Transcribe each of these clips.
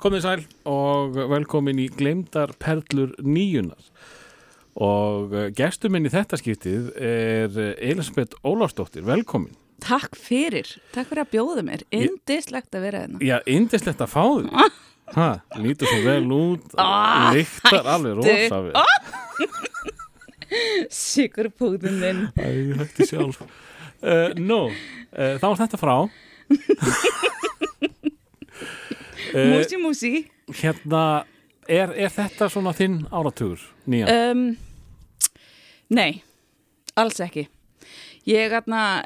Komið sæl og velkomin í Glemdar Perlur nýjunar og eh, gestur minn í þetta skiptið er Elisabeth Ólafsdóttir, velkomin. Takk fyrir, takk fyrir að bjóða mér Indislegt að vera hérna Já, indislegt að fá þig. Ha, lítur svo vel út, Ah, lyktar alveg rosa við. Sigur púðin minn Æ, hætti sjálf. Uh, Nú, uh, þá er þetta frá. uh, Músi músi hérna, er, er þetta svona þinn áratugur nýja? um, Nei, alls ekki Ég atna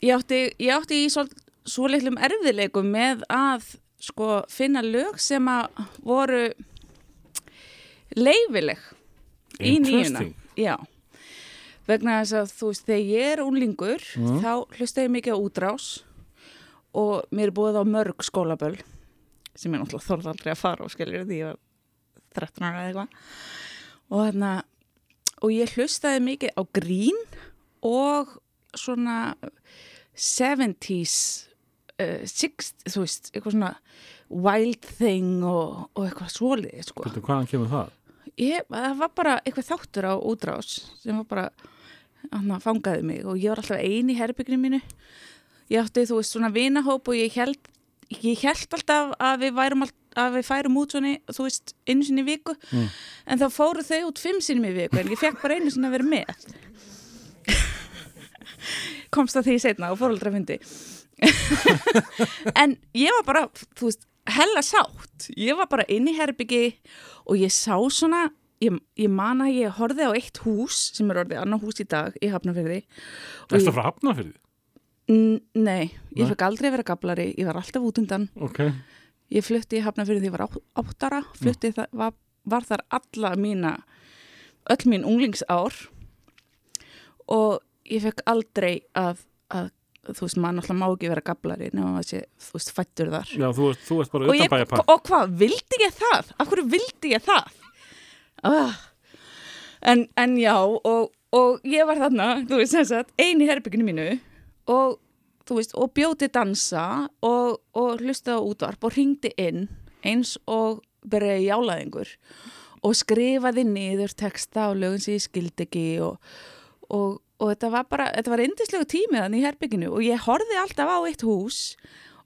Ég átti, ég átti í svo, svo litlum erfiðleikum með að sko finna lög sem að voru leifileg í nýjuna. Já vegna þess að þú veist þegar ég er unlingur Mm. þá hlusta ég mikið á útrás og mér er búið á mörg skólaböll sem ég náttúrulega þorði aldrei að fara og skiljur því ég var 13 ára eða eitthvað og þarna og ég hlustaði mikið á grín og svona 70s uh, 60, þú veist, eitthvað svona wild thing og, og eitthvað svolítið sko. Veitu, hvaðan kemur það? Ég, það var bara eitthvað þáttur á útrás sem var bara, hann fangaði mig og ég var alltaf ein í herbygginu mínu. Ég átti, þú veist, svona vinahóp og ég held, ég held alltaf að við værum all, að við færum út svona, þú veist, einu sinni viku, Mm. en þá fóru þau út fimm sinni viku, en ég fekk bara einu sinni að vera með. Komst að því setna og fóröldra fyndi. en ég var bara, þú veist, hella sátt. Ég var bara inn í herbyggi og ég sá svona, ég, ég man að ég horfið á eitt hús sem er orðið annar hús í dag í Erstu ég- frá Hafnafyrði? N- Nei, ég fekk aldrei vera gablari, ég var alltaf út undan. Ok. Ég flutti í Hafnafyrði því ég var áttara, flutti það, var, var þar alla mína, öll mín unglingsár og ég fekk aldrei að, að þú veist, maður náttúrulega má ekki vera gablari nema maður sé, þú veist, fættur þar. Já, þú ert, þú ert bara og, ég, utanbæjarpar. og hvað, vildi ég það? Af hverju vildi ég það? Ah. En, en já, og, og ég var þarna, þú veist, sem sagt, ein í herbygginu mínu og, veist, og bjóti dansa og, og hlustaði á útvarp og ringdi inn eins og byrjaði jálaðingur og skrifaði niður texta á lögum sem ég skildi ekki og, og, og þetta var bara, þetta var indislegu tímið þannig í herbygginu og ég horfði alltaf á eitt hús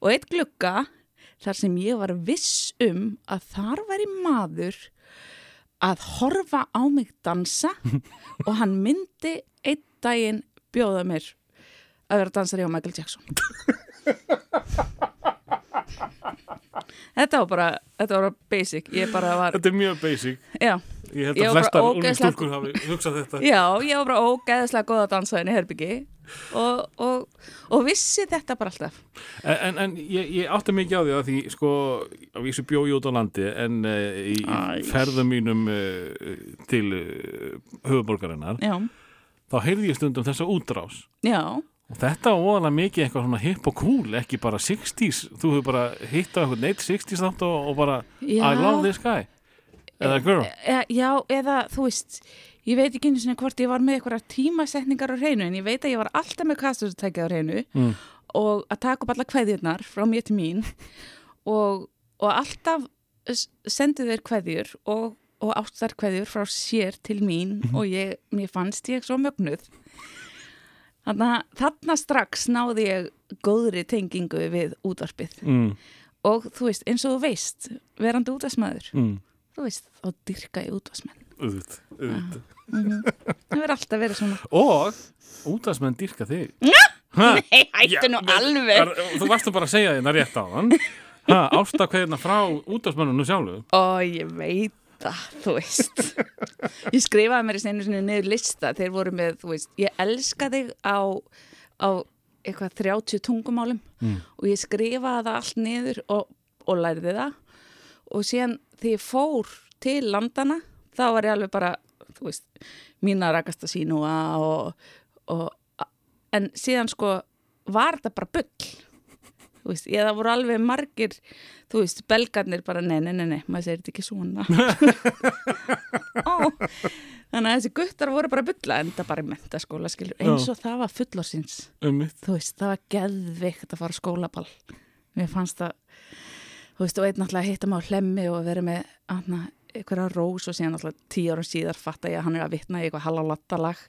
og eitt glugga þar sem ég var viss um að þar væri maður að horfa á mig dansa og hann myndi einn daginn bjóða mér að vera dansari á Michael Jackson Þetta var bara þetta var basic, bara var Þetta er mjög basic. já, Ég held að flestar ungu stúlkur hafi hugsað þetta. já, ég var bara ógeðslega góð að dansa henni herbyggi og, og, og vissi þetta bara alltaf En, en, en ég, ég átti mikið á því að því, sko, á vísu bjói út á landi en uh, í Æ. ferðum mínum uh, til uh, höfuborgarinnar, Já, þá heyrði ég stundum þessa útrás. já, Og þetta var óalega mikið eitthvað svona hip og cool, ekki bara 60s. Þú hefur bara hitt á eitthvað neitt 60s þátt og, og bara já I love this guy. Eða girl. e, Já, eða þú veist ég veit ekki einu sinni hvort ég var með eitthvað tímasetningar á hreinu en ég veit að ég var alltaf með kastustækið á hreinu Mm. og að taka upp alla kveðjurnar frá mér til mín og, og alltaf s- sendi þeir kveðjur og, og ástar kveðjur frá sér til mín og ég, mér fannst ég svo mögnuð þarna strax náði ég góðri tengingu við útvarpið. Mm, og þú veist, eins og þú veist verandi útvarsmaður, mm, þú veist, þá dyrka ég útvarsmenn auðvitað, auðvitað. það verður alltaf verið svona. Og útastmenn dýrka þig. Nei, hættu nú alveg. Er, þú varstu bara að segja þérna rétt á hann. Ha, ástakveðina frá útastmennunum sjálfu. Ó, ég veit það, þú veist. Ég skrifaði mér í sinni niður lista. Þeir voru með, þú veist, ég elska þig á, á eitthvað 30 tungumálum Mm. og ég skrifaði það allt niður og, og lærði það. Og síðan því ég fór til landana þá var ég alveg bara, þú veist mína rakasta sínúa og, og en síðan sko var þetta bara bull. þú veist, ég það voru alveg margir þú veist, belgarnir bara nei, nei, nei, nei, maður segir þetta ekki svona. Ó, þannig að þessi guttar voru bara að bulla en það bara í mentaskóla, skilur, eins og það var fullórsins um mitt. þú veist, það var geðveikt að fara skólaball. Mér fannst það þú veist, og einn náttúrulega hitta á hlemmi og verið með anna, einhverja rós og síðan náttúrulega tíu árum síðar fatta ég að hann er að vitna í eitthvað halalattalag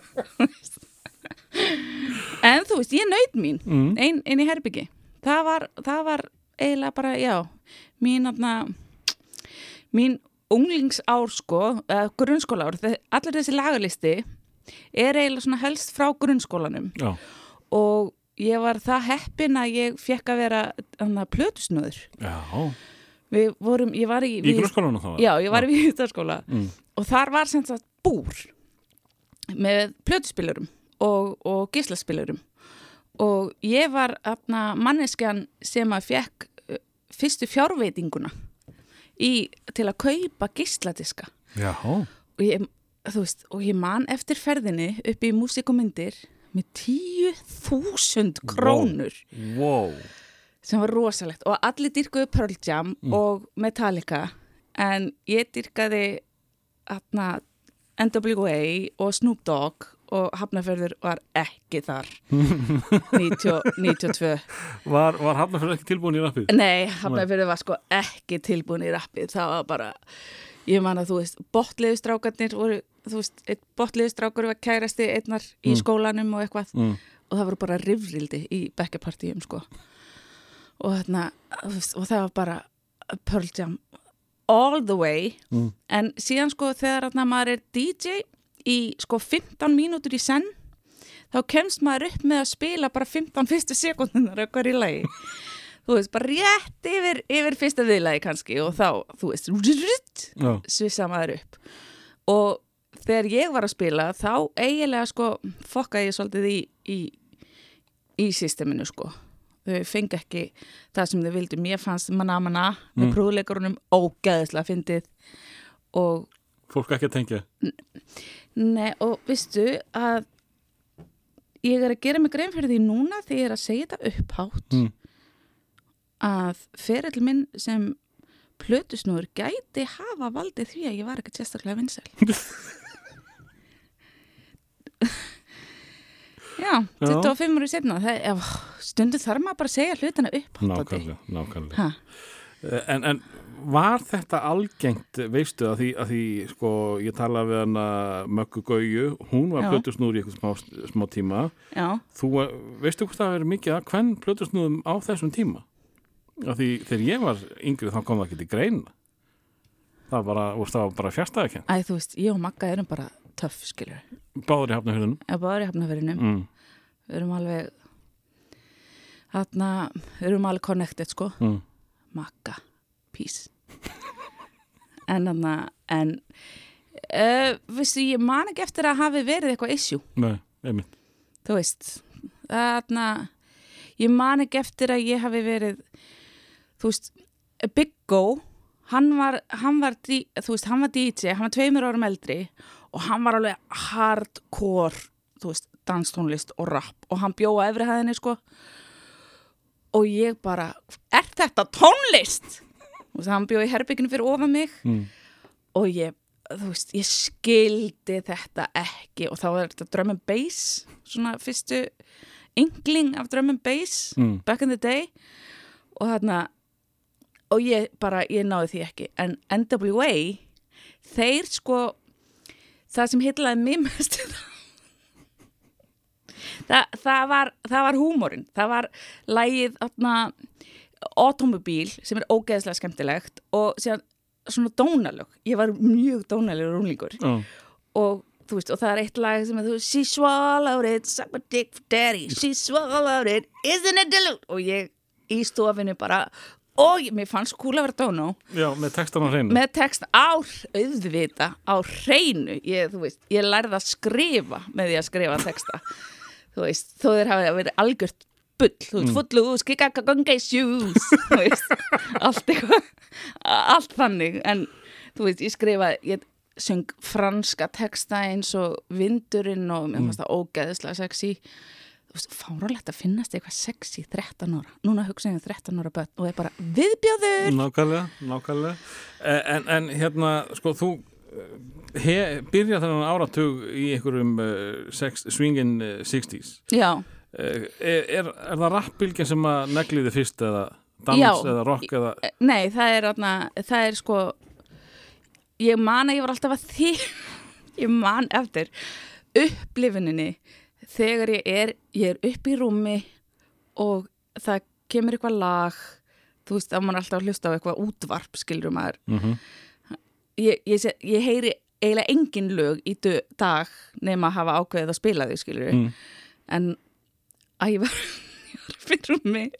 en þú veist, ég naut mín mm. ein, ein í herbyggi það var, það var eiginlega bara, já mín, atna, mín unglingsár sko, uh, grunnskólaár allir þessi lagarlisti er eiginlega svona helst frá grunnskólanum. Já, og ég var það heppin að ég fekk að vera plötusnöður. Já, við vorum, ég var í, í grunnskólanum þá já, ég var í viðstaskóla mm. og þar var sem sagt búr með plötuspilurum og, og gíslaspilurum og ég var atna, manneskjan sem að fekk uh, fyrstu fjárveitinguna í, til að kaupa gísladiska og ég, veist, og ég man eftir ferðinni upp í myndir með 10.000 krónur. Wow sem var rosalegt. Og allir dyrkuðu Pearl Jam og Metallica. En ég dyrkaði atna, NWA og Snoop Dogg og Hafnarferður var ekki þar 90, 92 Var, var Hafnarfjörð ekki tilbúin í rappið? Nei, Hafnarferður var sko ekki tilbúin í rappið, það var bara ég man að þú veist, botliðustrákarnir voru, þú veist, einn botliðustrákur var kærasti einnar í Mm. skólanum og eitthvað Mm. og það voru bara rifrildi í bekkjapartíum sko og þarna, þú veist, og það var bara Pearl Jam all the way Mm. en síðan sko þegar þarna maður er DJ í sko 15 mínútur í senn þá kemst maður upp með að spila bara 15 fyrstu sekundunar okkar í lagi þú veist, bara rétt yfir, yfir fyrsta viðlagi kannski og þá, þú veist Já, svissa maður upp og þegar ég var að spila þá eiginlega sko fokkaði ég svolítið í í, í systeminu sko þau fengi ekki það sem þau vildu mér fannst manna manna með Mm. prúðleikurunum ógæðislega fyndið og, fólk ekki að tengja? Ne, og vistu að ég er að gera mig grein fyrir því núna því ég er að segja þetta upphátt Mm. að ferill minn sem plötusnúður gæti hafa valdið því að ég var ekki sérstaklega vinsæl. Já, 25 ári setna stundu þarf maður bara að segja hlutina upp Nákvæmlega, nákvæmlega. Ha, En, en var þetta algengt, veistu, að því, að því sko, ég talaði við hana Möggu Gauju, hún var Já. plötusnúður í eitthvað smá, smá tíma. Já, þú, eh, veistu hvort það verið mikið að hvern plötusnúðum á þessum tíma? Að því þegar ég var yngri þá kom það ekki til greina. Það var bara, bara fjárstæðakent æ, þú veist, ég og Magga erum bara töff, skilur. Báður í hafnahörðunum Ef bara í hafnaverinu, mm, við erum alveg þarna, við erum alveg connected, sko. Mm, Magga, peace. En þarna, en uh, Vistu, ég man ekki eftir að hafi verið eitthvað issue. Nei, einmitt. Þú veist þarna, ég man ekki eftir að ég hafi verið þú veist, Big Go hann var, hann var, þú veist, hann var DJ, hann var tveimur árum eldri og hann var alveg hardcore þú veist, danstónlist og rap. Og hann bjóða efri hæðinni sko. og ég bara er þetta tónlist? Þú veist, hann bjóði í herbygginu fyrir ofan mig. Mm, og ég, þú veist, ég skildi þetta ekki. Og þá var þetta drum and bass, svona fyrstu yngling af drum and bass mm, back in the day. Og þarna og ég bara, ég náði því ekki. En NWA, þeir sko það sem hitlaði mér mest það, það var var húmórin, það var lægið automobíl sem er ógeðslega skemmtilegt og síðan svona dónalög. Ég var mjög dónalegur rúnlingur já, og þú veist, og það er eitt lag sem er þú veist, she swallowed it, suck my dick for daddy she swallowed it, isn't it deluxe og ég í stofinu bara og mér fannst kúl að vera dónu já, með textan á hreinu. Með text á auðvita á hreinu, ég, þú veist ég lærði að skrifa með því að skrifa texta þú veist, þó þeir hafa verið algjört bull, þú veist, Mm. footloose kikaka gunga shoes þú veist, allt eitthvað allt þannig, en þú veist, ég skrifa, ég söng franska texta eins og vindurinn og mér fannst það ógeðislega sexy. Þú veist, fáralegt að finnast eitthvað sexy 13 ára, núna hugsa ég um 13 ára börn og er bara viðbjóður. Nákvæmlega, nákvæmlega. Eh, en, en hérna, sko, þú byrja þennan áratug í einhverjum uh, swingin uh, 60s já, er, er, er það rappbylgin sem að negliði fyrst eða dans Já. eða rock eða Nei, það er, atna, það er sko ég man að ég var alltaf að því ég man eftir upplifuninni þegar ég er ég er upp í rúmi og það kemur eitthvað lag þú veist, að maður er alltaf að hlusta á eitthvað útvarp skilur maður. Mm ég, ég, ég heyri eiginlega engin lög í dag nema að hafa ákveðið að spila þau skilur mm. en að ég var, ég var fyrir mig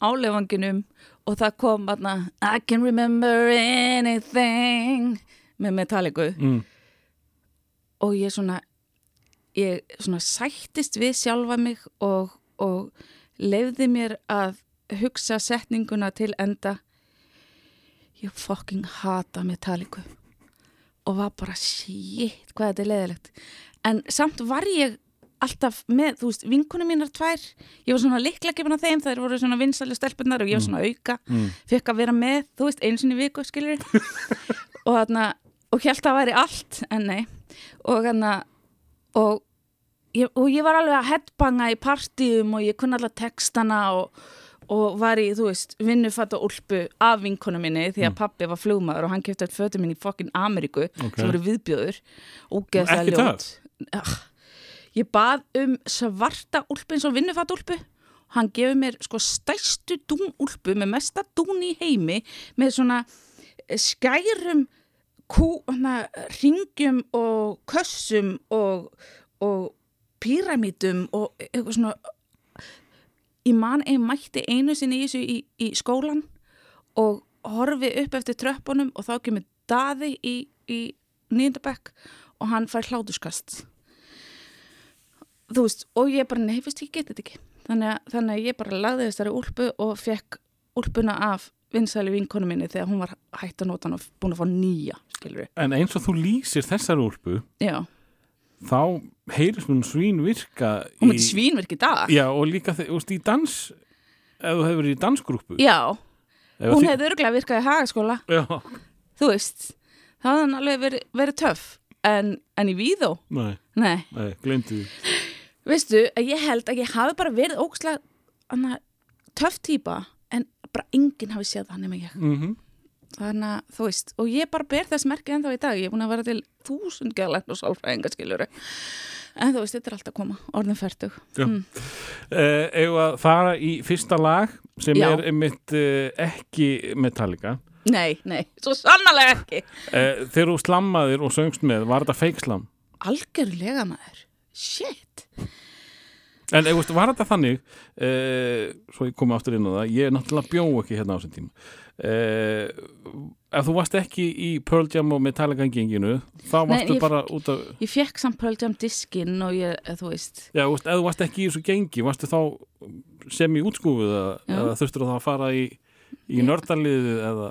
á lefanginum og það kom aðna I can remember anything með Metallica Mm. og ég svona ég svona sættist við sjálfa mig og, og leiði mér að hugsa setninguna til enda ég fucking hata Metallica. Og var bara shit hvað þetta er leiðilegt. En samt var ég alltaf með, þú veist, vinkunum mínar tvær. Ég var svona likla gefin af þeim þær voru svona vinsæli stelpunar og ég var svona auka. Mm. fekk að vera með, þú veist, einu sinni í viku skilur og þarna og held að það væri allt, en nei. Og þarna og og ég var alveg að headbanga í partíum og ég kunni alltaf textana og, og var í, þú veist, vinnufatt og úlpu af vinkonu minni því að pappi var flugmaður og hann kefti allt fötum minni í fokkin Ameríku Ok. sem voru viðbjöður ógeðslega Ekki ljót. Ah, ég bað um svarta úlpu eins og vinnufatt úlpu. Hann gefur mér sko stærstu dún úlpu með mesta dún í heimi með svona eh, skærum kú, hana, ringjum og kössum og, og píramítum og eitthvað svona ég man ein mætti einu sinni í þessu í, í skólan og horfi upp eftir tröppunum og þá kemur daði í, í nýjöndabekk og hann fær hlátuskast þú veist, og ég bara nefist ég geti þetta ekki. Þannig að, þannig að ég bara lagði þessari úlpu og fekk úlpuna af vinsæli vinkonu minni þegar hún var hætt að nota hann og búin að fá nýja skilur En eins og þú lýsir þessar úlpu já, þá heyrist hún svín virka hún myndi svínverk í dag? Já, og líka þegar, þú veist, í dans ef þú hefur verið í dansgrúpu já, Ef hún þi- hefði örgulega virkað í hagaskóla. Já, þú veist, það hafði hann alveg verið, verið töff. En, en í víðó, nei, nei. Nei, glemdi því. Veistu, að ég held að ég hafi bara verið ókslega anna, töff típa en bara enginn hafi séð það nema ég. Mm þannig að þú veist, og ég bara ber þess merkið ennþá í dag, ég er búin að vera til þúsund gælækn og sálfræðinga skiljuru en þú veist, þetta er alltaf að koma, orðin færtug. Mm. uh, Ef að fara í fyrsta lag sem Já. er einmitt uh, ekki Metallica. Nei, nei, svo sannarlega ekki. Uh, Þegar þú slammaðir og söngst með, var þetta feikslam? algjörlega maður, shit. En veist, var þetta þannig svo ég komi aftur inn á það ég náttúrulega bjó ekki hérna á þessum tíma uh, ef þú varst ekki í Pearl Jam og Metallica genginu þá Nei, varstu ég- bara út af ég fekk samt Pearl Jam diskinn og ég, eh, þú veist. Já, ef þú varst ekki í þessu gengi varstu þá sem í útskúfuð eða, eða þurftur þá að fara í, í nördaliðið eða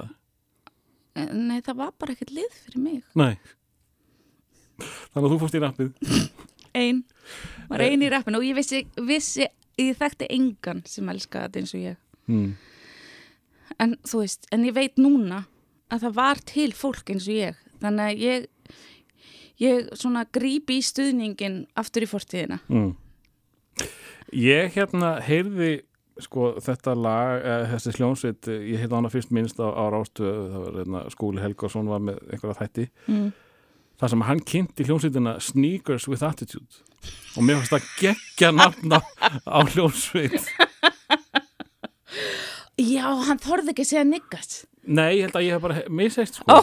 eh, nei, það var bara ekkert lið fyrir mig. Nei. Þannig að þú fórst í rappið. Ein, var Eh. ein í rappinu og ég vissi, vissi ég þekkti engan sem elskaði þetta eins og ég. hmm. En þú veist, en ég veit núna að það var til fólk eins og ég. Þannig að ég ég svona grípi í stuðningin aftur í fortíðina. Mm. Ég hérna heyrði sko þetta lag, eh, þessi hljónsveit eh, ég heyrði hana fyrst minnst á, á rástu það var hérna, Skúli Helgason var með einhverja þætti. Mm. þar sem hann kynnti hljónsveitina Sneakers with Attitude. Og mér fannst það geggja nafn á, hljónsveit Já, hann þorði ekki að segja niggas. Nei, ég held að ég hef bara misæst sko. Ó.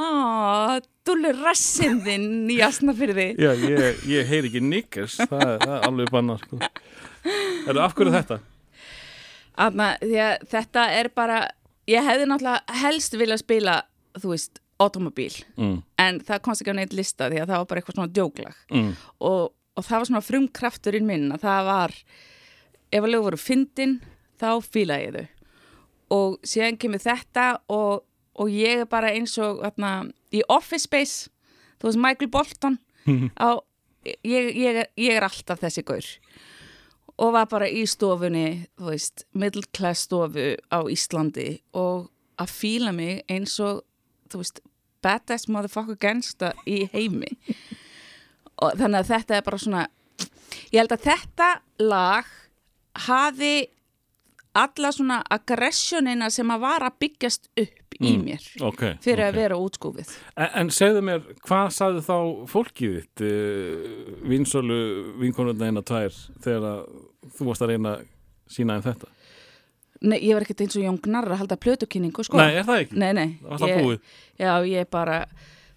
Ó, dúlur rassinn þinn í asnafyrði Já, ég, ég heyri ekki niggers það, er- það er alveg bannar sko. Erðu af hverju þetta? Anna, því að þetta er bara ég hefði náttúrulega helst viljað spila þú veist, automobíl. Mm, en það komst ekki á neitt lista því að það var bara eitthvað svona djóklag. Mm, og, og það var svona frumkrafturinn minn að það var ef að lög voru fyndin þá fíla ég þau. Og síðan kemur þetta og, og ég er bara eins og atna, í Office Space þú veist Michael Bolton á, ég, ég, ég er alltaf þessi gaur. Og var bara í stofunni þú veist, middle class stofu á Íslandi og að fíla mig eins og þú veist, badass motherfucker gangsta í heimi. Og þannig að þetta er bara svona ég held að þetta lag hafi alla svona aggressionina sem að vara byggjast upp mm. í mér okay, fyrir okay. að vera útskúfið En, en segðu mér, hvað sagðu þá fólkið þitt uh, vinsölu vinkonurna eina tær þegar þú varst að reyna sína en þetta? Nei, ég var ekkert eins og jóngnar að halda plötukynningu sko. Nei, er það ekki? Nei, nei Það var það búið Já, ég bara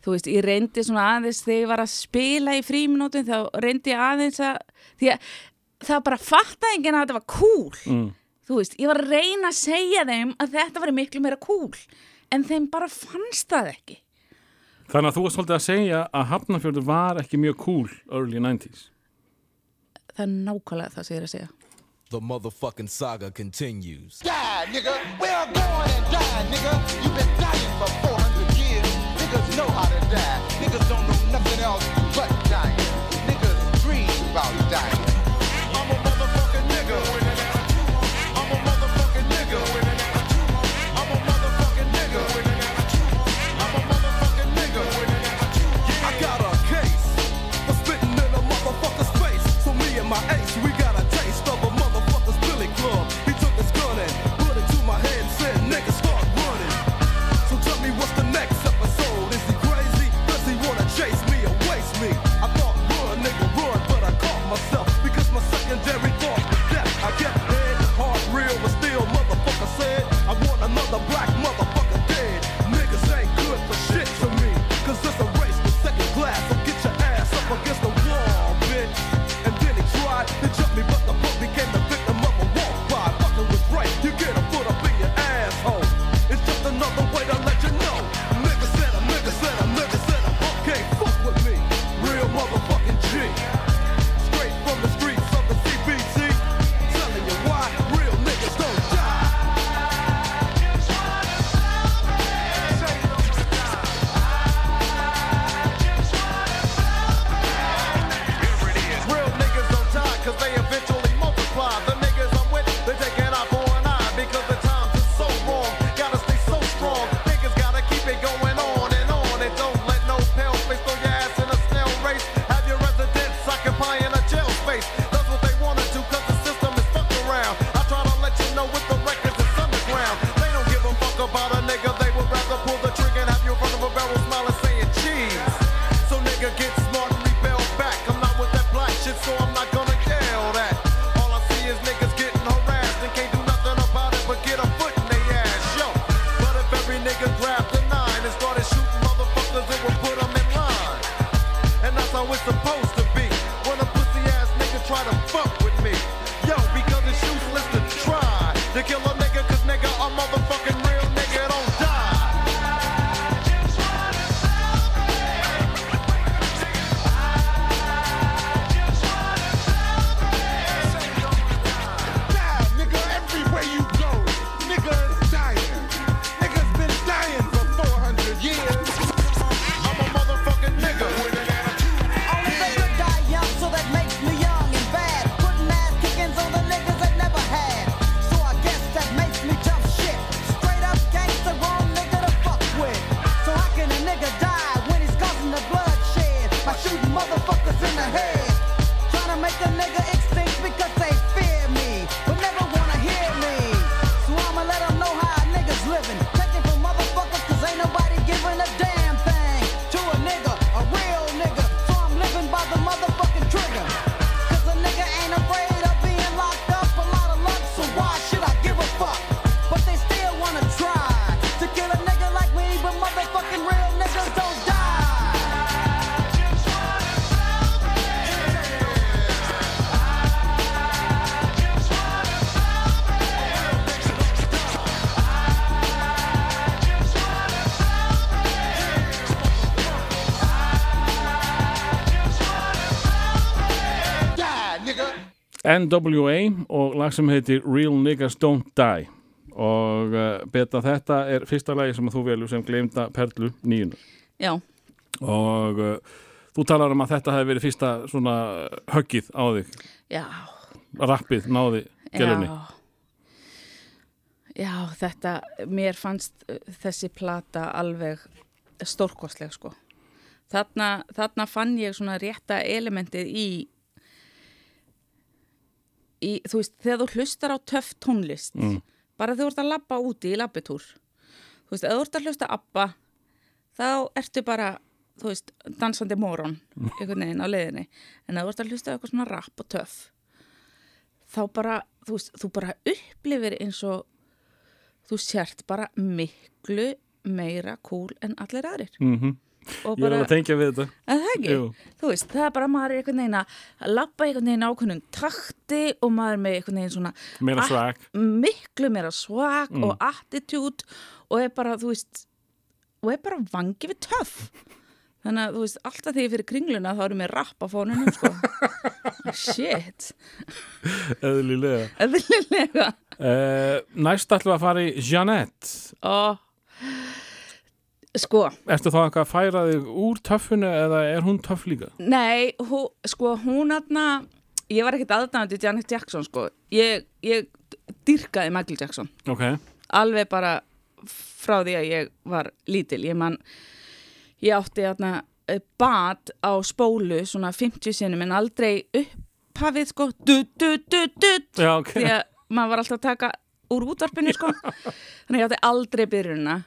Þú veist, ég reyndi svona aðeins þegar ég var að spila í fríminótin þá reyndi ég aðeins að því að það bara fattaði enginn að þetta var cool. Mm. þú veist, ég var að reyna að segja þeim að þetta var miklu meira cool en þeim bara fannst það ekki. Þannig að þú varst svolítið að segja að Hafnarfjörður var ekki mjög cool early 90's Það er nákvæmlega það sem ég er að segja. The motherfucking saga continues. Die nigga, we're going and die nigga. You've been dying for 400 years. Niggas know how to die. Niggas don't know NWA og lag sem heitir Real Niggas Don't Die. Og uh, beta þetta er fyrsta lagi sem þú velur sem gleymda Perlu nýjunu Já. Og uh, þú talar um að þetta hefði verið fyrsta svona höggið á þig. Já. Rappið náði gelunni. Já. Já þetta, mér fannst eh, þessi plata alveg stórkostleg sko. Þarna, þarna fann ég svona rétta elementið í í, þú veist, þegar þú hlustar á töff tónlist Mm. bara þegar þú ert að labba úti í labbitúr þú veist, ef þú ert að hlusta abba þá ertu bara þú veist, dansandi móron einhvern veginn á leiðinni. En ef þú ert að hlusta eitthvað svona rapp og töff þá bara, þú veist, þú bara upplifir eins og þú sért bara miklu meira cool en allir aðrir. Mm og Ég er bara, alveg að tengja við þetta. Að það ekki? Jú. þú veist, það er bara maður er einhvern veginn að lappa einhvern veginn ákveðnum takti og maður er með einhvern veginn svona Meira swag. miklu meira swag og attitude og er bara, þú veist og er bara vangi við töff. Þannig að þú veist, alltaf þegar ég fyrir kringluna þá erum við rapp á fónunum sko. Shit, Eðlilega. Eðlilega. Uh, Næst ætlum við að fara í Jeanette. Og sko, Ertu þá eitthvað að færa þig úr töffinu eða er hún töff líka? Nei, hú, sko, hún aðna, ég var ekkert aðdæmandi Janet Jackson, sko. Ég, ég dyrkaði Michael Jackson. Ok, Alveg bara frá því að ég var lítil. Ég man, ég átti aðna bad á spólu svona 50 sinum en aldrei upphafið, sko, du, du, du, du, já ok því að maður var alltaf að taka úr útvarpinu sko þannig að ég átti aldrei byrjunina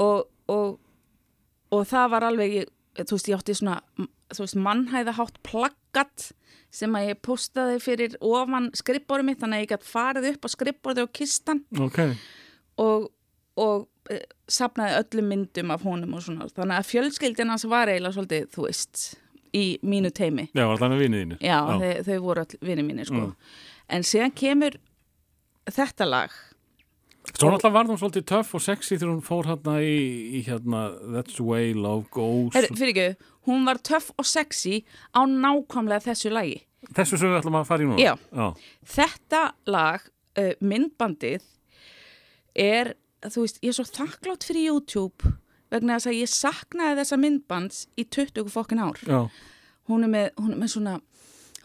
og, og, og það var alveg ég, þú veist, ég átti svona veist, mannhæðahátt plaggat sem að ég postaði fyrir ofan skrippbóri mitt, þannig að ég gætt farið upp á skrippbóri og kistan Ok, og, og e, sapnaði öllum myndum af honum og svona. Þannig að fjölskyldin hans var eiginlega svolítið, þú veist í mínu teimi já, var þannig vinið þínu? Já, Þau, þau voru all vinni mínir sko. En síðan kemur þetta lag Svo náttúrulega var hún svolítið töff og sexy þegar hún fór hérna í, í hérna That's the way love goes Her, Fyrir ekki, hún var töff og sexy á nákvæmlega þessu lagi Þessu sem við ætlum að fara í núna Já. já. Þetta lag, uh, myndbandið er, þú veist, ég er svo þakklátt fyrir YouTube vegna þess að ég saknaði þessa myndbands í 20 fokkin ár hún er með, hún er með svona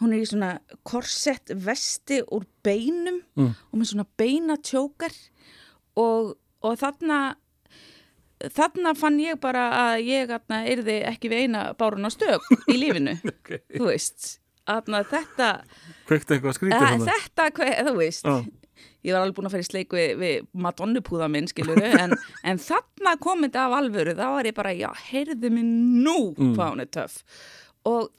hún er í svona korsett vesti úr beinum Mm. og með svona beinatjókar og, og þarna þarna fann ég bara að ég atna, yrði ekki við eina bárun á stök í lífinu, Okay. þú veist atna, þetta að, hérna þetta, hver, þú veist Já. ég var alveg búin að fara í sleik við, við madonnupúða minn, skiluru en, en þarna kom þetta af alvöru þá var ég bara, já, heyrðu mig nú hvað hún er töff og,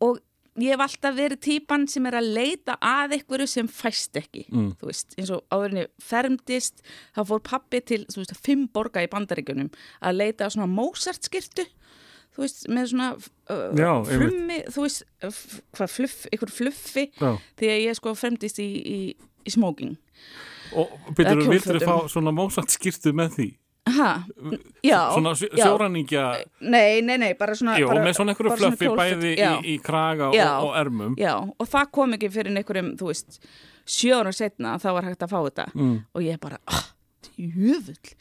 og ég hef alltaf verið típan sem er að leita að einhverju sem fæst ekki Mm. þú veist, eins og áðurinni fermdist þá fór pappi til, þú veist, fimm borga í bandaríkjunum að leita að svona Mozart skirtu þú veist, með svona uh, Já, frummi, þú veist, hvað fluff, einhver fluffi Já. því að ég sko fremdist í, í, í smoking Og Eða vildur kjólfötum. fá svona mósat skýrtu með því? Ha, já, Svona sjóræningja nei, nei, nei, bara svona Jú, bara, með svona einhverju flöffi bæði í, í kraga og, Já. og ermum. Já, og það kom ekki fyrir einhverjum, þú veist ára setna þá var hægt að fá þetta. Mm. og ég bara, ah, tjöfull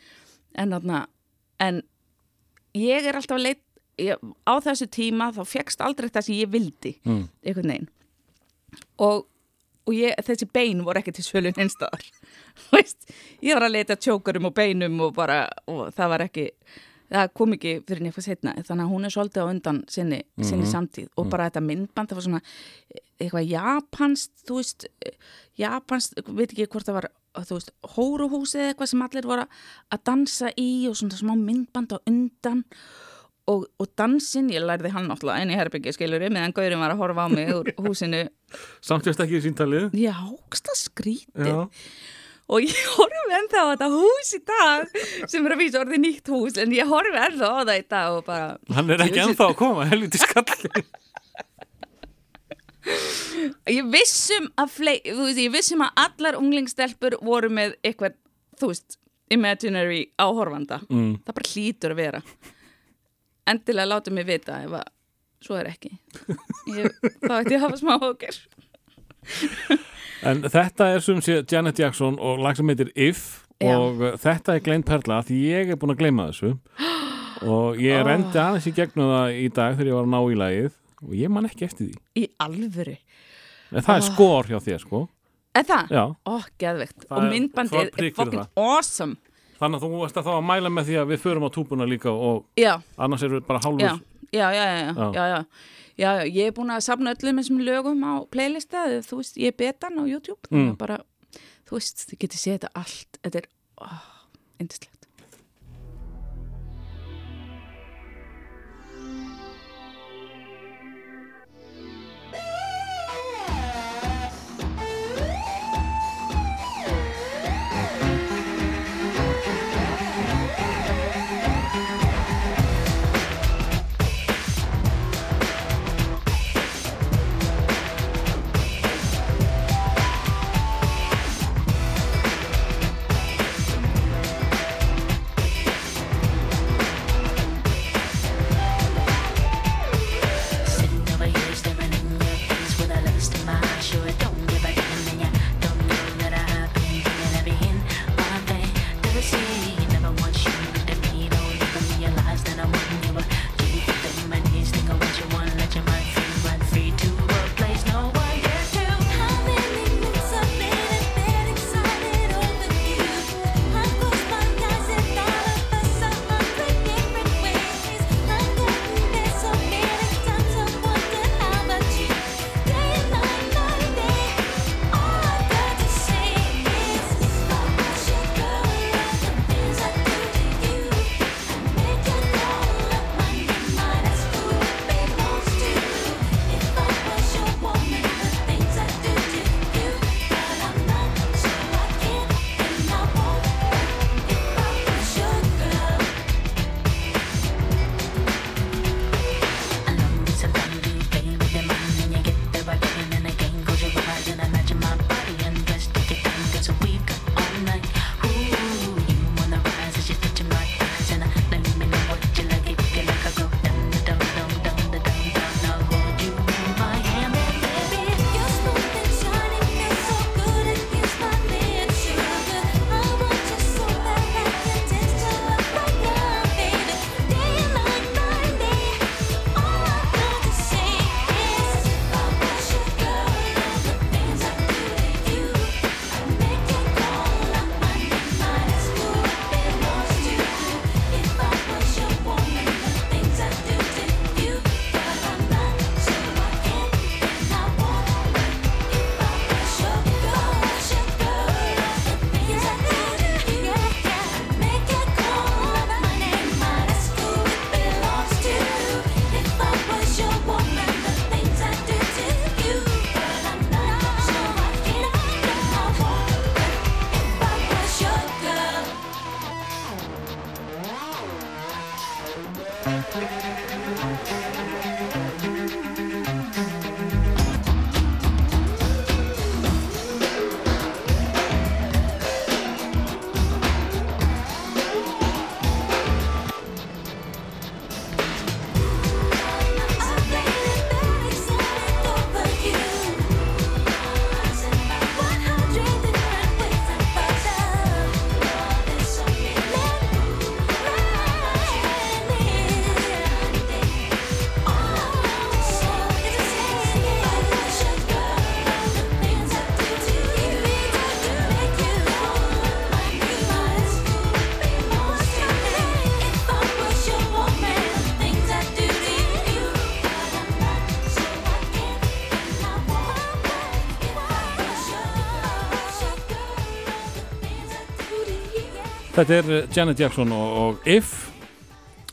en þarna en ég er alltaf að leit ég, á þessu tíma þá fegst aldrei það sem ég vildi Mm. einhvern veginn. Og, og ég, þessi bein voru ekki til svölun einstæðar veist, ég var að leita tjókurum og beinum og bara, og það var ekki það kom ekki fyrir nefnir setna þannig að hún er svolítið á undan sinni, sinni samtíð. Og bara þetta myndband það var svona eitthvað japanst þú veist, japanst veit ekki hvort það var, þú veist hóruhúsið eða eitthvað sem allir voru að dansa í og svona smá myndband á undan. og, og dansinn, ég lærði hann náttúrulega en í herbyggja skilur meðan Gaurin var að horfa á mig úr húsinu. Samt veist ekki í síntalið já, ógsta skrítið. Já, og ég horfi ennþá á þetta hús í dag sem er að vísa orðið nýtt hús en ég horfi ennþá á það í dag og bara hann er ekki ennþá að koma, helviti skall ég vissum að flei, þú veist, ég vissum að allar unglingstelpur voru með eitthvað, þú veist imaginary áhorfanda. Mm. það bara hlýtur að vera endilega láta mig vita ef að svo er ekki ég, þá ætti ég að hafa smá hókir En þetta er sem sé Janet Jackson og lag sem heitir If Já. og uh, þetta er gleynd perla því ég er búin að gleyma þessu og ég rendi aðeins í gegnum það í dag þegar ég var að ná í lagið og ég man ekki eftir því í alvöru en það er skor hjá þér sko Er það? Já. Ó, geðveikt. Það Og myndbandið er fucking awesome. Þannig að þú veist að þá að mæla með því að við förum á túbuna líka og Já, annars eru bara hálfur já, já, já, já, ég er búin að safna öllum þessum lögum á playlista, þú veist, ég er betan á YouTube, Mm. bara, þú veist, þið getið séð þetta allt, þetta er, oh, indislegt. Þetta er uh, Janet Jackson og, og If.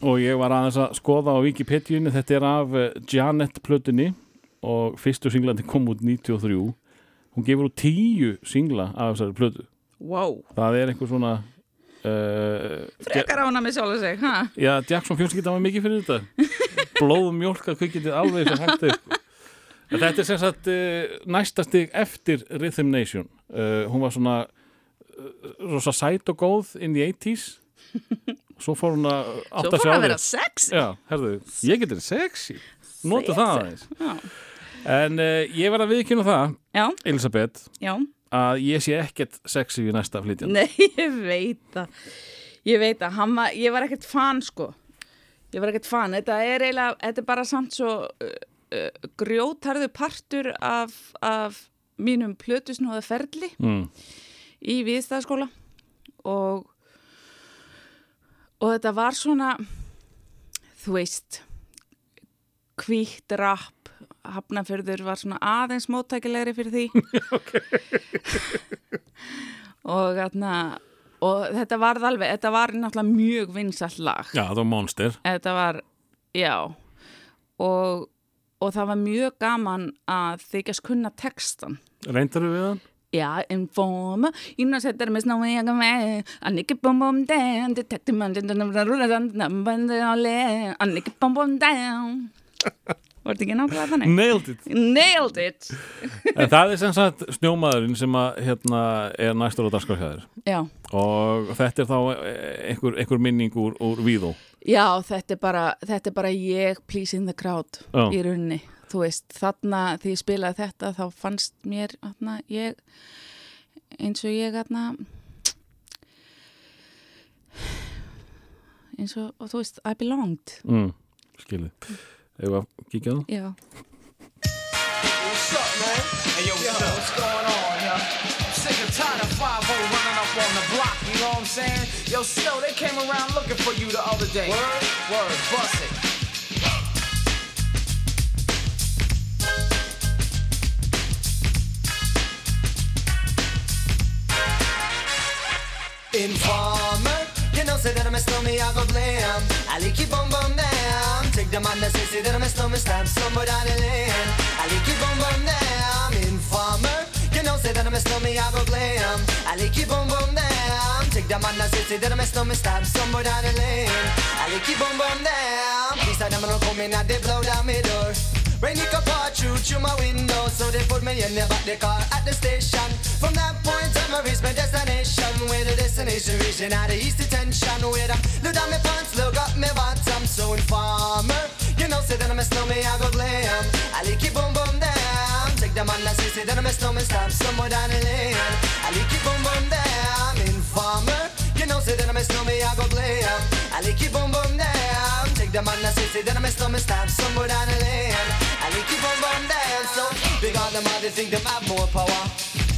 Og ég var aðeins að skoða á Wikipediunni þetta er af uh, Janet plötunni. Og fyrstu singlandi kom út 93 hún gefur út tíu singla af þessari plötu. Wow. það er einhver svona uh, Frekar ána með sjálf sig, ha? Já, Jackson fjölskylda var mikið fyrir þetta. Blóðum mjólka kvikindið alveg sem hægt er sko. Þetta er sem sagt uh, næsta stig eftir Rhythm Nation. Uh, hún var svona rosa sæt og góð in the 80s svo fór hún að Svo átta fór sig á að vera því sex. Já, herðu, ég getur sexy nota það aðeins en uh, ég verð að viðkynna það Já, Elisabeth, já. að ég sé ekkert sexy við næsta flytjan Nei, ég veit það. Ég veit það. Hann var, ég var ekkert fan, sko. Ég var ekkert fan. Þetta er eiginlega, þetta er bara samt svo uh, uh, grjótarðu partur af, af mínum plötusnúða ferli mm. Í viðstæðaskóla og og þetta var svona þú veist hvítt rapp. Hafnafjörður var svona aðeins móttækilegri fyrir því. Og þarna og þetta var alveg, þetta var náttúrulega mjög vinsall lag. Já, það var Monster. Þetta var, já. Og, og það var mjög gaman að þykjast kunna textan Reyndar við hann? Ja, informer, know, said that I'm no way I can man. I nick it bum bum down, detective man, I nick it bum bum down. Var þetta ekki nákvæmlega þannig? Nailed it Nailed it! Það er sem sagt snjómaðurinn sem að hérna er næstur á dagskrafhæður Já, og þetta er þá einhver, einhver minning úr, úr Víðó já, þetta er bara, þetta er bara ég pleasing the crowd Já. í runni. Þú veist, þarna því ég spilaði þetta þá fannst mér, þarna, ég, eins og ég, þarna, eins og, og þú veist, I belonged. mm, Skilið Eða kíkja það? Já. What's up, man? Hey, yo, what's, up? what's going on? I'm sick and tired of 5 running up on the block, you know what I'm saying? Yo, still, they came around looking for you the other day. Word? Word, bust it. Informer, you know say that I'm a snowman, I go blame. I like you bum bum down. Take the man that say say that I'm a snowman, stamp somewhere down the lane. I like you bum bum down. Informer, you know say that I'm a snowman, I go blame. I like you bum bum down. Take the man that say say that I'm a snowman, stamp somewhere down the lane. I like you bum bum down. Please tell them I don't come in and they blow down my door. Rain car through through my window, so they put me in the back the car at the station. From that point on, I reached my destination. Where the destination region out of east detention. Where I look down my pants, look up my bottom. So informer, you know, say that I'm a snowman, I go glam. I like it boom boom down. Take the man that say, say that I'm a snowman, stop somewhere down the lane. I like it boom boom down. Informer, you know, say that I'm a snowman, I go glam. I like it boom boom. Take the man that say, say that a snowman, stop somewhere down the lane. I like it boom boom down. So big on them, all they think them have more power.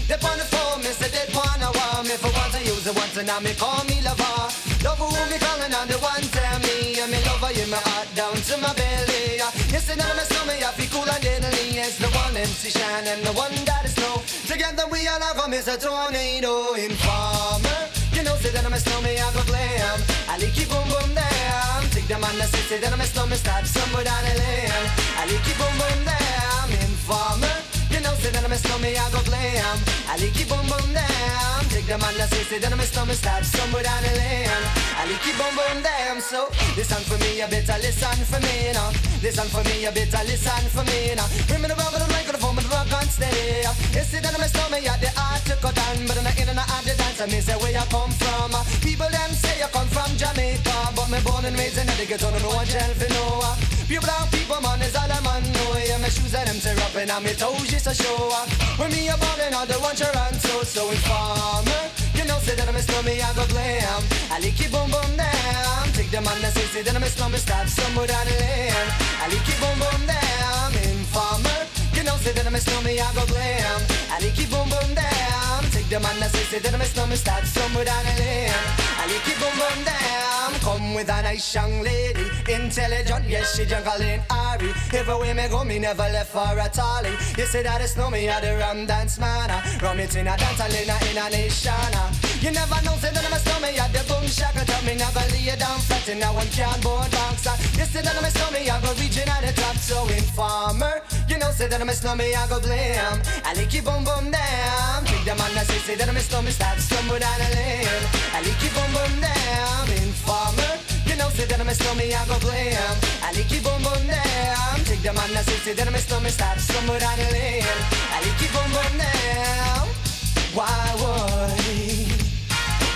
They on the phone, me say they want me for once I use it once and now me call me lover. Love who me calling on the one tell me and me lover in my heart down to my belly. You say that I'm a stomach, I feel cool and deadly. It's the one MC Shine and the one that is snow. Together we all have a Mr. Tornado Informer. You know, say that I'm a snowman, I go glam. I it boom boom down. Take the man that say, say that I'm a snowman, stop somewhere down the lane. I like it boom boom down. Informer. You know, say that I'm a snowman, I go glam. I like it boom boom down. Take the man that say, say that I'm a snowman, stop somewhere down the lane. I like it boom boom down. So listen for me, you better listen for me now. Listen for me, you better listen for me now. Bring me the rubber, the microphone, but the rock on steady. You see that I'm a snowman, yeah, the art to cut down, but I'm not in and out the dance. I mean, say where you come from. People them say you come from Jamaica, and raised in ghetto, no one shall for know. Uh. Pure brown people, man, is all a man know. Yeah, my shoes and them tear up and I'm toes just a show. Uh. When me a ballin', all the one run so so informer. You know, say that I'm a snowman, I go glam. I like it boom boom down. Take the man that say, say that I'm a snowman, stop somewhere down the lane. I like it boom boom down. Informer. Know, say that I'm a snowman, I go glam. I like it boom boom down. Take the man that say, say that I'm a snowman, stop somewhere down the lane. I like it boom boom down. Come with a nice young lady, intelligent, yes she jungle in Ari. Everywhere me go, me never left for a tally. You say that it's know me, I the rum dance man. Rum it in a dance, I in a, in a nation. Uh. You never know, say that I'm a snowman, yeah, the boom shaka tell me never lay it down flat in a one can board box. You say that I'm a snowman, I go reaching at the top, so informer. You know, say that I'm a snowman, I go blame. I like you boom boom down. Take the man that say, say that I'm a snowman, stop somewhere down the lane. I like you boom boom down. Informer. You know, say that I'm a snowman, I go blame. I like you boom boom down. Take the man that say, say that I'm a snowman, stop somewhere down the lane. I like you boom boom down. Why would?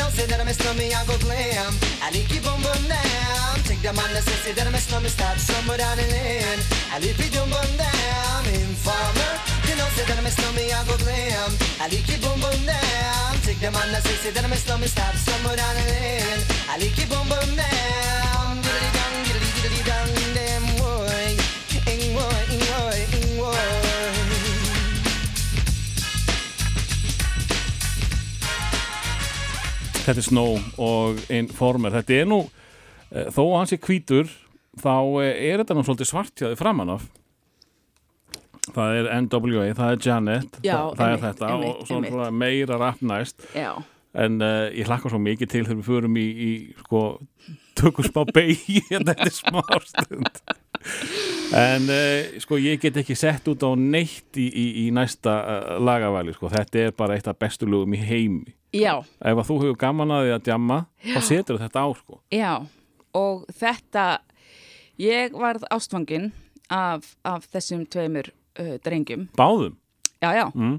You know, say that I miss no me, I go glam. I like you boom boom down. Take the man that says that I miss no me, start somewhere down the lane. I like you boom boom down. Informer, you know, say that I miss no me, I go glam. I like you boom boom down. Take the man that says that I miss no me, start somewhere down the lane. I like you boom boom down. Þetta er Snow og Informer. Þetta er nú, eh, þó að hann sé hvítur þá eh, er þetta nú svolítið svartjaði framan af. Það er NWA, það er Janet Já, það, það er einmitt, þetta einmitt, og svona, meira rapp næst. Já, en uh, ég hlakka svo mikið til þegar við förum í, í sko, tökum smá beigi hérna eftir smá stund en uh, sko ég get ekki sett út á neitt í, í, í næsta uh, lagavali sko, þetta er bara eitt af bestu lögum í heimi. Já, ef að þú hefur gaman að því að djamma þá setur þetta á sko. Já. Og þetta ég varð ástfangin af, af þessum tveimur uh, drengjum. Báðum, Já, já. Mm.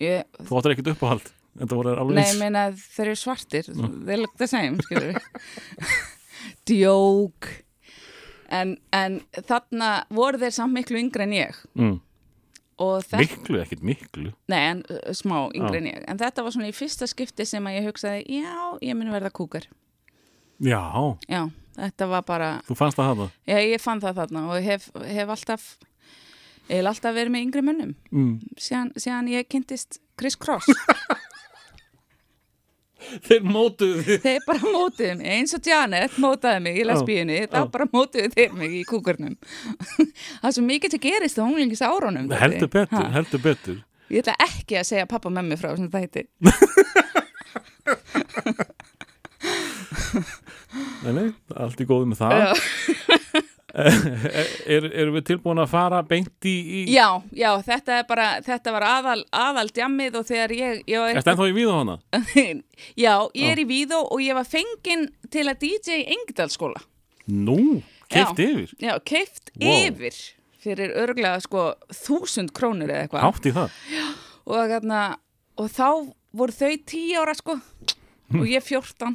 ég, þú áttur ekkert uppáhald? Nei, meina þeir eru svartir. Þeir the same, skilur djók en, en þarna voru þeir samt miklu yngri en ég. Mm. miklu, ekkert miklu. Nei en uh, smá yngri Já. en ég, en þetta var svona í fyrsta skipti sem að ég hugsaði, já, ég muni verða kúkar já, já, þetta var bara þú fannst það hafa já, ég fann það þarna og hef, hef alltaf ég hef alltaf verið með yngri mönnum. Mm. síðan, síðan ég kynntist Chris Cross þeir mótuðu þið þeir bara mótuðu mig, eins og Janet mótaði mig í lesbíunni, þá bara mótuðu þeir mig í kúkurnum. Það er svo mikið til gerist á unglingis árunum heldur betur, heldur betur. Ég ætla ekki að segja pappa og mömmu frá sem það heiti nei, nei, allt í góðu með það er, erum við tilbúin að fara beint í, í... já, já, þetta er bara þetta var aðal, aðal djammið og þegar ég, ég var Ertu ennþá í víða hana? já, ég er í Víðó og ég var fengin til að DJ Engdalskóla Nú, keift Já. yfir já, keift Wow. yfir fyrir örglega sko þúsund krónur eða eitthvað Hátt í það og, þarna, og þá voru þau tíu ára sko og ég 14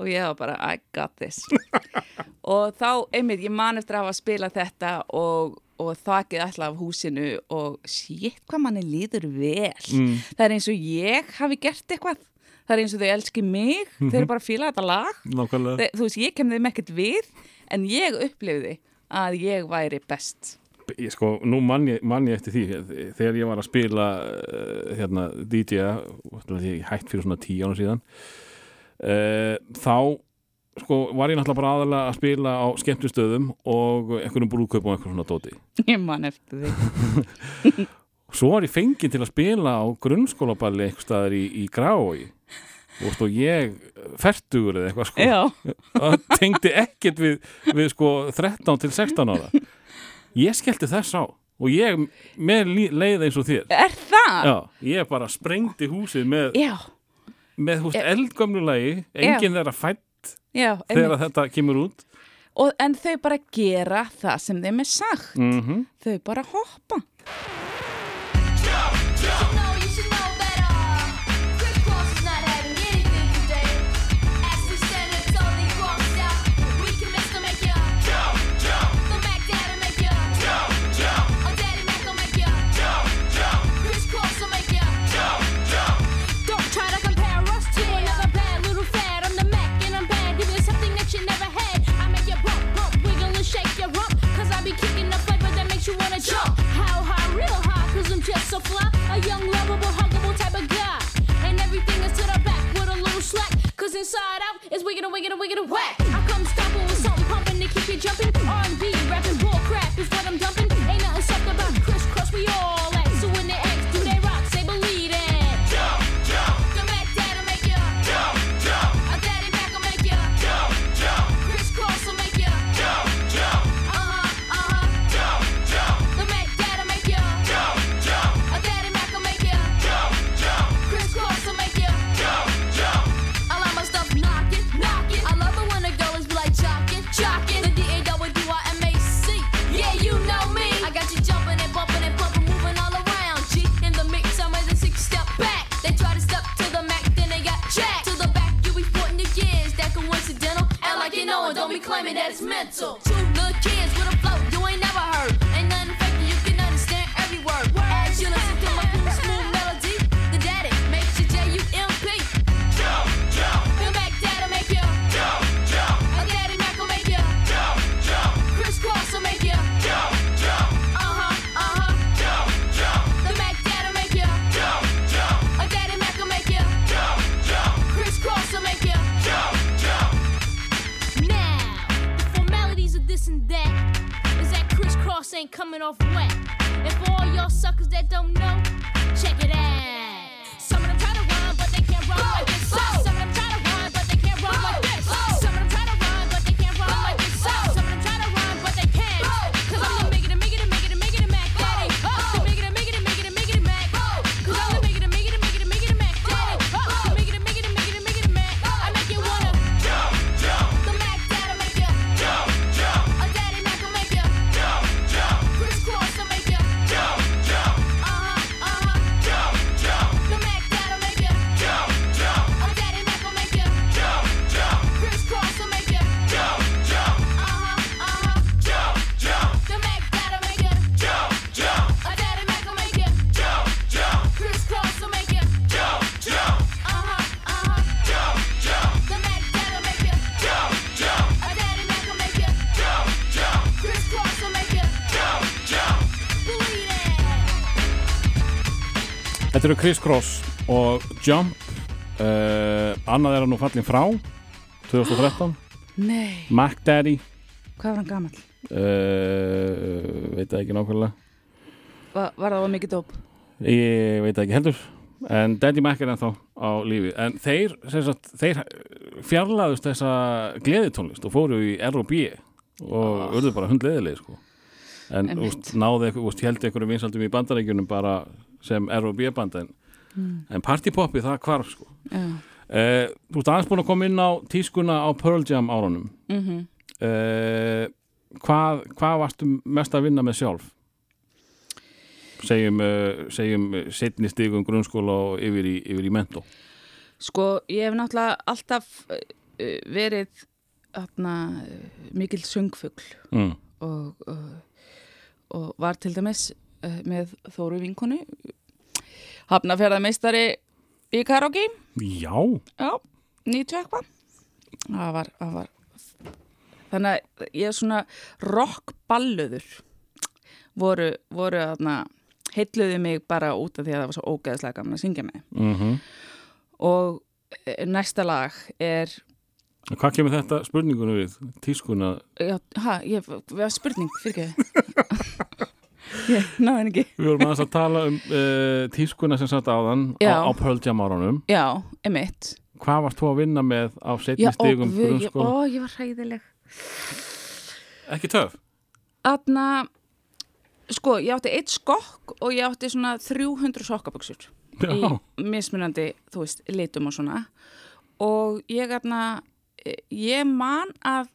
og ég var bara I got this. Og þá, einmitt, ég man eftir að hafa spilað þetta og, og þakið alltaf af húsinu og shit hvað manni líður vel. Mm. það er eins og ég hafi gert eitthvað. Það er eins og þau elski mig. Þau eru bara að fíla þetta lag. Þe, þú veist, ég kem þeim ekkert við en ég upplifði að ég væri best. Ég, sko, nú mann ég, man ég eftir því þegar ég var að spila uh, hérna, DJ-a ég hætt fyrir svona tíu ára síðan þá sko, var ég náttúrulega bara aðalega að spila á skemmtustöðum og einhverjum brúðkaup og einhverjum svona dóti. Ég man eftir því. Svo var ég fenginn til að spila á grunnskólaballi einhver staðar í, í Grái og stóð ég fertugur eða eitthvað sko. Það tengdi ekkert við, við sko 13 til 16 ára. Ég skellti þess á og ég með leið eins og þér. Er það? já, ég bara sprengdi húsið með, Já, með húst Já. eldgömlu lagi enginn þeirra fætt já, þegar þetta kemur út. Og, en þau bara gera það sem þeim er sagt. Mm þau bara hoppa Cause inside out is wiggin' and wiggin' and wiggin' and whack. I come stomping with something pumping to keep you jumping. R&B, rapping, bull crap this and that is that crisscross ain't coming off wet. And for all y'all suckers that don't know, check it out. Some of them try to rhyme, but they can't rhyme like this. Some Þetta eru Chris Cross og Jump. Uh, Annað er hann nú fallin frá 2013 Nei, Mac Daddy. Hvað var hann gamall? uh, Veit það ekki nákvæmlega. Va, var það mikið dóp? Ég veit ekki heldur. En Daddy Mac er ennþá á lífi. En þeir, sagt, þeir fjarlæðust þessa gleðitónlist og fóru í R&B og urðu bara hundleðileg sko. en úst, náðu úst, held einhverjum vinsaldum í bandarækjunum bara sem R&B band en, en partypoppi það hvarf sko. Já. uh, Þú ert aðeins búin að koma inn á tískuna á Pearl Jam árunum Mm uh, hvað, hvað varstu mest að vinna með sjálf? Segjum, uh, segjum setni stigum grunnskóla og yfir í, yfir í mentó. Sko, ég hef náttúrulega alltaf uh, verið atna, mikil söngfugl Mm. og, uh, og var til dæmis með Þóru vinkonu hafnaferðarmeistari í karaoke. Já, já, 90 eitthvað það var, það var þannig að ég er svona rockballuður voru, voru aðna heilluðu mig bara út af því að það var svo ógeðslega gaman að syngja með. Mm og eh, næsta lag er hvað kemur þetta spurningunum við? Tískuna, já, ha, ég, spurning fyrir ekki ég náði henni ekki við vorum aðeins að tala um uh, tískuna sem satt áðan Já. á, á Pearl Jam árunum. já, emitt Hvað varst þú að vinna með á setni ég, grunnskóla? ó, ég var hræðileg Ekki töf? Þarna, sko, ég átti eitt skokk og ég átti svona 300 sokkaböksur í mismunandi, þú veist, litum og svona og ég aðna, ég man að,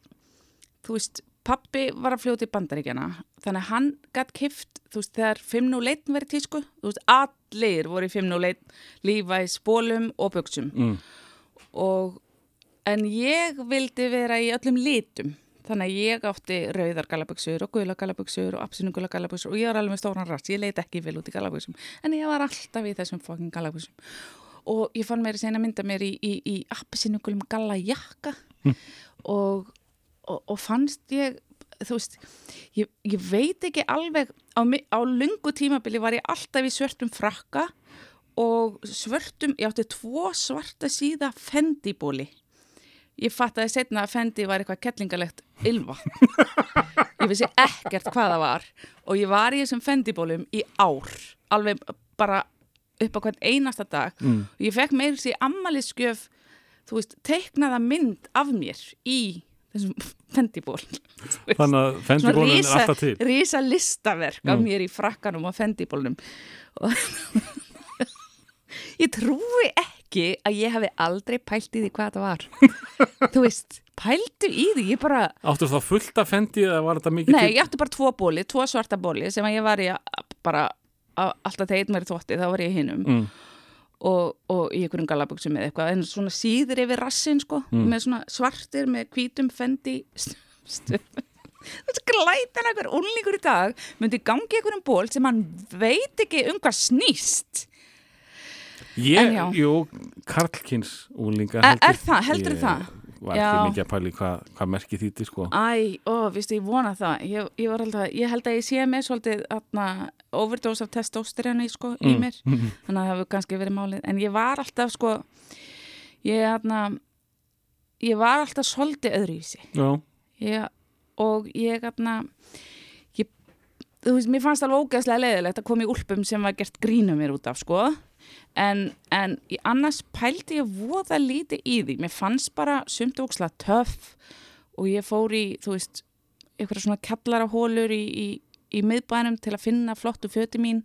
þú veist, pappi var að fljóta í bandaríkjana þannig að hann gætt kift, þú veist, þegar 501 verið tísku, þú veist, allir voru í 501 lífæs, bólum og böksum Mm. og en ég vildi vera í öllum litum þannig að ég átti rauðar galaböksur og gula galaböksur og apsinu gula galaböksur og ég var alveg með stóran rast, ég leit ekki vel út í galaböksum en ég var alltaf í þessum fokkin galaböksum og ég fann mér að segja mynda mér í, í, í apsinu gulum galajakka og, og, og fannst ég þú veist, ég, ég veit ekki alveg á, á lungu tímabili var ég alltaf í svörtum frakka og svörtum, ég átti tvo svarta síða fendibóli ég fattaði setna að fendi var eitthvað kettlingalegt ylva. Ég vissi ekkert hvað það var og ég var í þessum fendibólum í ár alveg bara upp á hvern einasta dag. Mm. og ég fekk meir sér ammaliðskjöf þú veist, teiknaða mynd af mér í þessum fendiból Þannig að fendibólun er alltaf til. Rísa listaverk af Mm. mér í frakkanum og fendibólnum og ég trúi ekki að ég hafi aldrei pælt í því hvað þetta var þú veist, pæltu í því ég bara, Áttu þá fullt af fendi eða var þetta mikið nei, ég átti bara tvo bóli tvo svarta bóli sem að ég var í að- bara að- alltaf þegar einn verið þvotti þá var ég í hinum Mm. Og, og í einhverjum galaböksum með eitthvað en svona síður yfir rassin sko Mm. með svona svartir með hvítum fendi stuð þú veist, glætan einhver unlingur í dag myndi gangi einhverjum ból sem hann veit ekki um hvað snýst Ég, jú, Karlkins úlinga Er- er það? Heldurðu Ég það? Var Já. ekki mikið að pæli hvað hva merki þýtti sko. Æ, ó, viðstu, ég vona það. Ég, ég, var alltaf, ég held að ég sé með svolítið overdose af testósteróni sko, í Mm. mér, þannig að það hefur kannski verið málið, en ég var alltaf sko ég, atna, ég var alltaf svolítið öðruvísi. Já, ég, og ég, atna, þú veist, mér fannst alveg ógeðslega leiðilegt að koma í úlpum sem var gert grínum mér út af sko en, en annars pældi ég voða lítið í því. Mér fannst bara sumt ógeðslega töff og ég fór í, þú veist eitthvað svona kallarahólur í, í, í miðbænum til að finna flottu föti mín.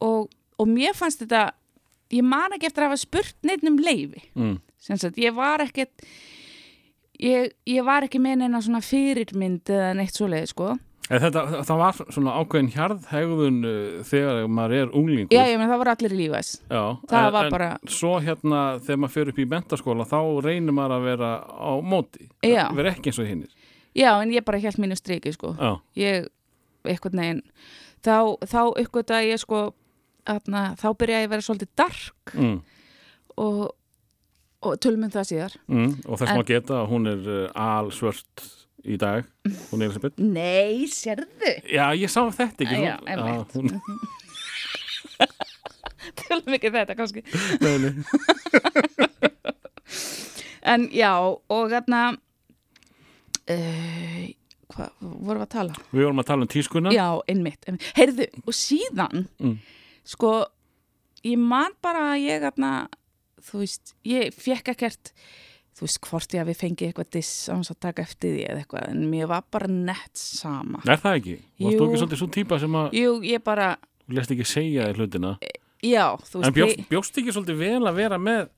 Og, og mér fannst þetta ég man ekki eftir að hafa spurt neitt um leifi mm. ég var ekkert ég, ég var ekki með neina svona fyrirmynd eða neitt svoleið, sko þetta, það var svona ákveðin hjarðhegðun uh, þegar maður er unglingur. Já, ég menn það var allir í lífæs Já, það en, var en bara- svo hérna þegar maður fyrir upp í mentaskóla þá reynir maður að vera á móti. Vera ekki eins og hinnir já, en ég bara held mínu striki, sko. Já, ég, eitthvað neginn þá, þá uppgöta ég, sko atna, þá byrja ég að vera svolítið dark mm, og, og tölum um það síðar. Mm, og þess maður geta að hún er uh, alsvört í dag hún er Elisabeth nei, sérðu Já, ég sá þetta ekki Já, einmitt. hún, tölum ekki um þetta, kannski nei, nei. en já, og þarna uh, hvað vorum við að tala? Við vorum að tala um tískuna Já, einmitt, einmitt. Heyrðu, og síðan Mm. sko, ég man bara að ég þarna, þú veist, ég fekk ekkert þú veist, hvort ég við fengið eitthvað diss á hans að taka eftir því eða eitthvað, en mér var bara nett sama. Er það ekki? Varst þú ekki svolítið svo típa sem að Jú, ég bara, þú lest ekki segja þér hlutina já, þú veist, En bjóst, ég- bjóst ekki svolítið vel að vera með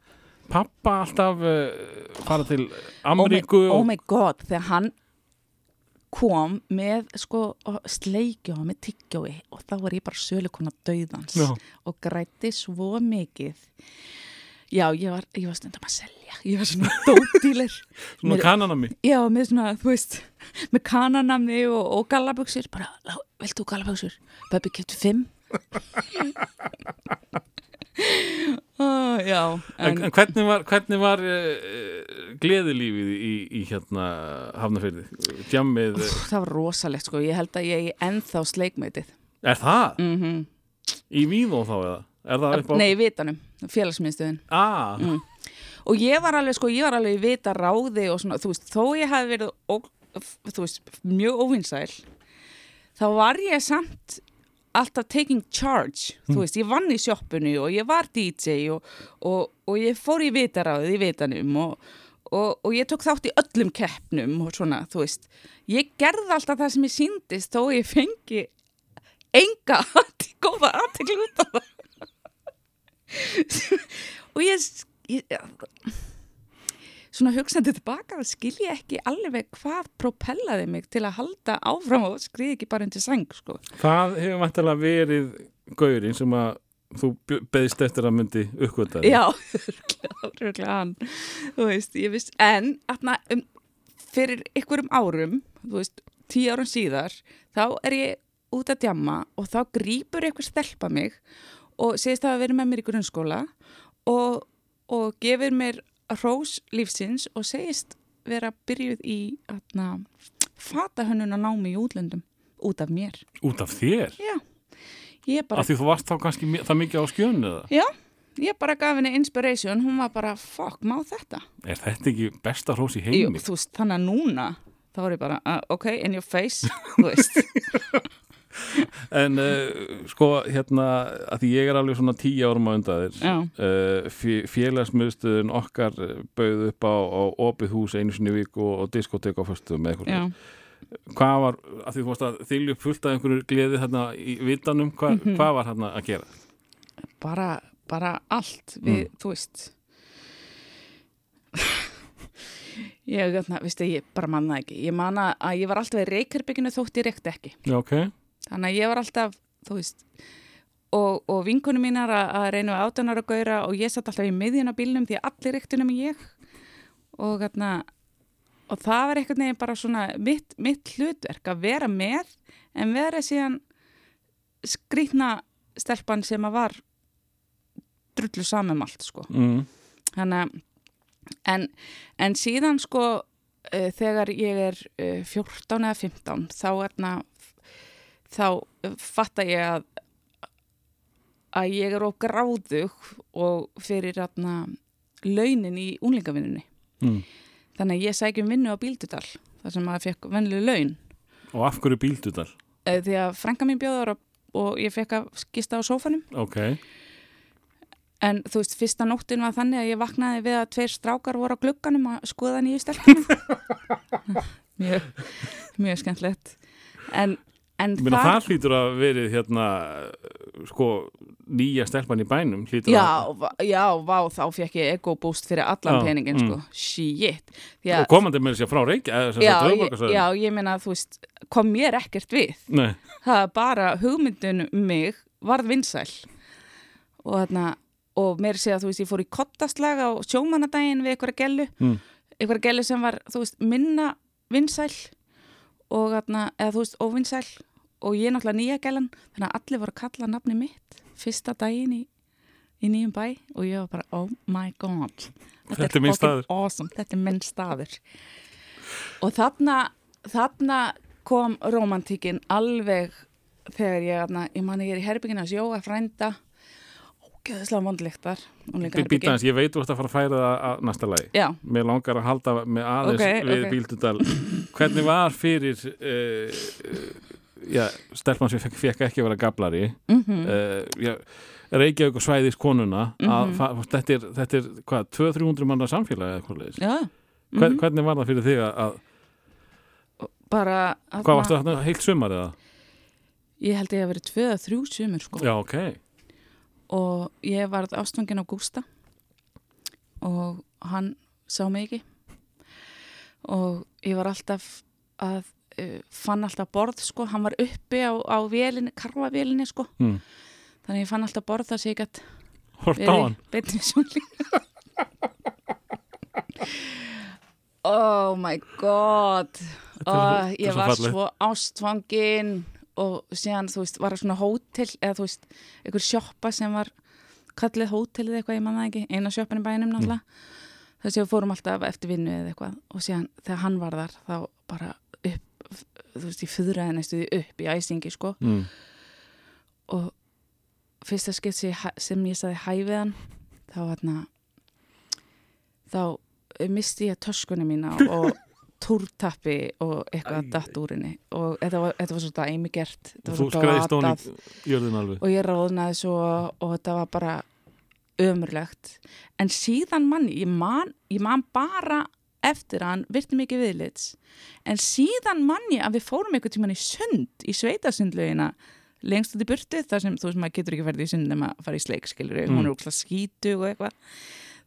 pappa alltaf uh, fara til oh my, oh og- my god, þegar hann kom með sko sleikjó með tyggjói og þá var ég bara sölukona döðans Já. og grætti svo mikið já, ég var, ég var stundum að selja. Ég var svona dótdíler. Svona Mér- kananami. Já, með svona, þú veist með kananamni og, og gallabuxur. Bara, "Lá, vilt þú gallabuxur? Böbbi kjöptu fimm. Oh, já, En, en hvernig var, hvernig var uh, gleðilífið í, í hérna hafnafyrði? Djammið, uh, það var rosalegt sko, ég held að ég eigi ennþá sleikmætið er það? mm Í Víðó þá eða? Er það upp á? Nei, vitanum, félagsmiðstöðin Ah, Mm. og ég var alveg sko, ég var alveg vita ráði og svona, þú veist, þó ég hafi verið ó, þú veist, mjög óvinsæl þá var ég samt alltaf taking charge þú veist, ég vann í sjoppunni og ég var DJ og, og, og ég fór í vitaráðið í vitanum og, og, og ég tók þátt í öllum keppnum og svona, þú veist ég gerði alltaf það sem ég síndist þó ég fengi enga góða aðtekli út af og ég, ég svona hugsandi tilbaka þá skil ég ekki alveg hvað propellaði mig til að halda áfram og skriði ekki bara undir sæng sko. það hefur vantilega verið gaurinn sem að þú beðist eftir að myndi þig. já, örglega hann þú veist, ég veist en atna, um, fyrir ykkurum árum þú veist, tíu árum síðar þá er ég út að djamma og þá grýpur eitthvað stelpa mig og segist að vera með mér í grunnskóla og, og gefur mér rós lífsins og segist vera byrjuð í atna, fatahönnun að námi í útlöndum út af mér. Út af þér? Já, ég bara Af því þú varst þá kannski það mikið á skjönu eða? Já, ég bara gaf henni inspiration, hún var bara, fuck, má þetta? Er þetta ekki besta hrós í Jú, heimi? þú veist, þannig að núna, þá er ég bara, uh, ok, in your face, þú veist. En uh, sko, hérna, að því ég er alveg svona tíu árum á Já. uh, félagsmiðstöðun okkar uh, bauð upp á, á opið hús einu sinni í viku og, og diskotek á föstu með eitthvað. Hvað var, að því þú varst að þylju fullt af einhverju gleði hérna í vitanum, hva, Mhm. hvað var hérna að gera? bara, bara allt, við, Mm. þú veist. ég, þarna, veistu, ég bara manna ekki. Ég manna að ég var alltaf í reykherbygginu þótt ég reykti ekki. Já, ok. Þannig að ég var alltaf, þú veist, og, og vinkunum mínar að, að reyna átunar að gauðra og ég satt alltaf í miðjun á bílnum því að allir reyktu nema ég og þarna og það var einhvern veginn bara svona mitt, mitt hlutverk að vera með en vera síðan skrýtna stelpan sem að var drullu saman allt sko mm. Þannig að en, en síðan sko uh, þegar ég er uh, 14 eða 15 þá erna þá fatta ég að að ég er of gráðug og fyrir atna, launin í únlingavinnunni. Mm. Þannig að ég sækjum vinnu á Bíldudal þar sem maður fekk venlu laun Og af hverju bíldudal? uh, því að frænka mín bjóður og ég fekk að skista á sófanum Ok, En þú veist, fyrsta nóttin var þannig að ég vaknaði við að tveir strákar voru á glugganum að skoða nýju stelpunum. mjög, mjög skemmtilegt. En, Ég meina það hlýtur að verið hérna sko nýja stelpan í bænum Já, að já, vá, þá fekk ég ego-boost fyrir allan Já, peningin, mm. sko. Shit. Því og komandi með sér frá sem já, já, ég meina þú veist, kom mér ekkert við. Nei, Það er bara hugmyndun um mig varð vinsæl. Og þarna, og mér sé að þú veist, ég fór í kottaslag á sjómanadaginn við einhverja gellu. mm. einhverja gæli sem var, þú veist, minna vinsæl og þarna, eða þú veist, óvinsæl og ég er náttúrulega nýja gælan þannig að allir voru að kalla nafni mitt fyrsta daginn í, í nýjum bæ og ég var bara, oh my god Þetta er minn staður. awesome, þetta er minn staður og þarna þarna kom romantíkin alveg þegar ég, ég man ég er í herbyggina að sjóa frænda ógeðslega vondlíktar býta hans, ég veit þú ert að fara að færa það að næsta lagi. Já, Mér langar að halda með aðeins Ok, við ok. Bíldudal. Hvernig var fyrir uh, uh, já, stelpan sem fekk, ekki að vera gablari mhm uh, já, Reykjavík og svæðis konuna að, fa- þetta er, þetta er hvað, 200-300 manna samfélagi. Já, Hver, mhm. Hvernig var það fyrir þig að, að bara hvað varstu þarna heilt sumar eða? ég held ég að verið tvö að þrjú sumur sko. Já, ok. og ég varð ástfangin á Gústa og hann sá mig ekki og ég var alltaf að uh, fann alltaf borð sko, hann var uppi á, á vélinni, karfavélinni sko Mm. þannig ég fann alltaf borð þar sem ég gætt hann. beinni sjúling Oh my god og er ég var fallegt. svo ástfangin og síðan, þú veist, var það svona hótel eða þú veist, einhver sjoppa sem var kallið hótelið eitthvað, ég man það ekki eina sjoppan í bænum náttúrulega þess að við fórum alltaf eftir vinnu eða eitthvað og síðan þegar hann var þar þá bara þú veist, ég fyrraði næstu því upp í æsingi, sko. Mm. og fyrsta skipt sem ég, saði hæ við hann þá hérna þá misti ég töskunni mína og túrtappi og eitthvað datt úr henni. Og þetta var, þetta var svo dæmi gert Og þú skreiðist hún glatað í jörðin alveg. og ég ráðnaði svo og þetta var bara ömurlegt. En síðan mann, ég man, ég man bara eftir hann virti mikið viðlits. En síðan mann ég að við fórum einhvern tímann í sund í sveitasundlaugina lengst út í burtu þar sem þú veist maður getur ekki ferði í sund nema að fara í sleik skilur Mm. hún er úrslega skítu og eitthvað.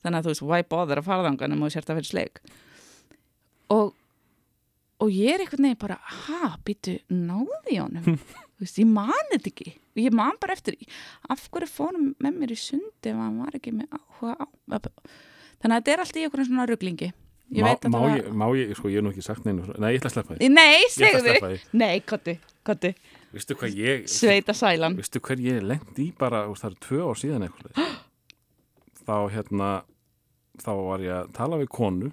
Þannig að þú veist, why bother að fara þangað nema þú sért að fyrir sleik? Og og ég er einhvern veginn bara, ha, býtu náði honum? Þú veist, ég man þetta ekki. Og ég man bara eftir af hverju fórum með mér í sundi ef hann var ekki með áhuga á þannig að þetta er alltaf í einhverjum svona ruglingi ég Má, veit að má, það ég, má ég, sko, ég hef nú ekki sagt neinu. frá- Nei, ég ætla að sleppa því. Nei, segðu því. Nei, kottu, kottu Vistu hvað ég, Sveita sælan vistu hver ég lendi í bara, það eru tvö ár síðan eitthvað. þá, hérna, þá var ég að tala við konu,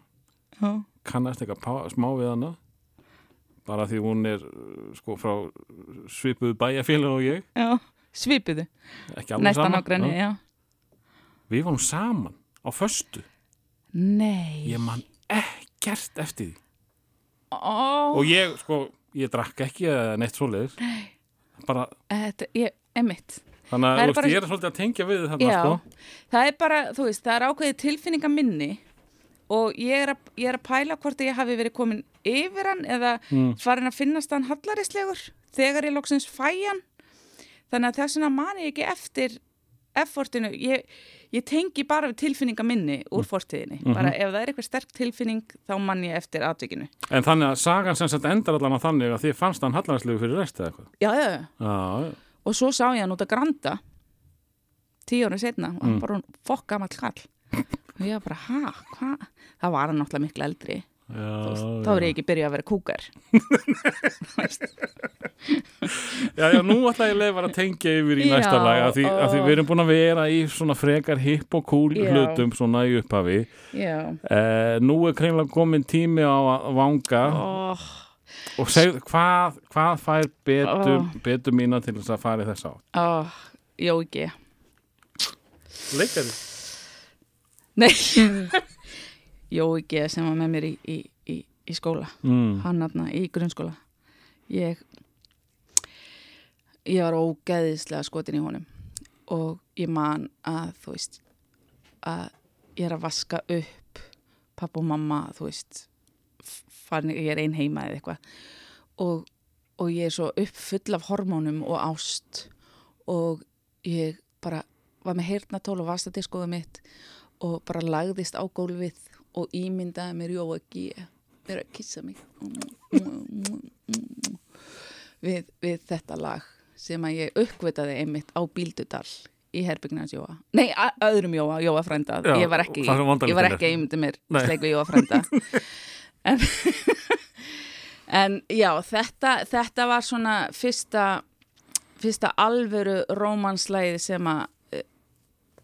Já, kannast eitthvað smá við hana, bara því hún er, sko, frá svipuðu bæjarfélag og ég, já, svipuðu ekki alveg saman. já Við vorum saman á föstu. Nei Ég man ekkert eftir því. Ó, Og ég, sko, ég drakk ekki neitt svoleiðis. Bara, þetta, ég, emitt þannig að er veist, bara- ég er svolítið að tengja við þarna, Já, sko. það er bara, þú veist, það er ákveðið tilfinninga minni og ég er, að, ég er að pæla hvort ég hafi verið komin yfir hann eða Mm. farin að finnast hann hallarislegur þegar ég loksins fæ hann þannig að þess vegna mani ég ekki eftir effortinu, ég, ég tengi bara við tilfinninga minni úr fortíðinni Mhm. bara ef það er eitthvað sterk tilfinning þá man ég eftir atvikinu En þannig að sagan sem sagt endar allan á þannig að þið fannst hann hallarslegu fyrir rest eða eitthvað. já, já, já. Og svo sá ég hann út að granda tíu árið setna og hann bara fokk gamall kall og ég bara, ha, hvað? Það var hann náttúrulega miklu eldri þá er ég ekki byrjað að vera kúkar Já, já, nú ætla ég leið að tengja yfir í Já, næsta lag af því, af því við erum búin að vera í svona frekar hipp og cool Já. hlutum svona í upphafi. Eh, Nú er kreinlega komin tími á að vanga. Oh, og segð hvað, hvað fær betur, Ó. betur mína til þess að fara í þess á oh, jó ekki Leikari? Nei Jói G sem var með mér í, í, í, í skóla. Mm. hann aðna í grunnskóla. Ég ég var ógeðislega skotin í honum. Og ég man að þú veist að ég er að vaska upp pappa og mamma þú veist farin, ég er ein heima eða eitthvað. Og, og ég er svo upp full af hormónum og ást. Og ég bara var með heyrnatól og vastadiskoðu mitt og bara lagðist á gólfið og ímyndaði mér Jóa G vera að kissa mig. Við, við þetta lag sem að ég uppvitaði einmitt á Bíldudal í herbyggnaðans Jóa. Nei, öðrum Jóa, Jóa frænda. Já, ég var ekki, að ímynda mér sleik við Jóa frænda. En, en já, þetta þetta var svona fyrsta fyrsta alvöru rómanslæði sem að eh,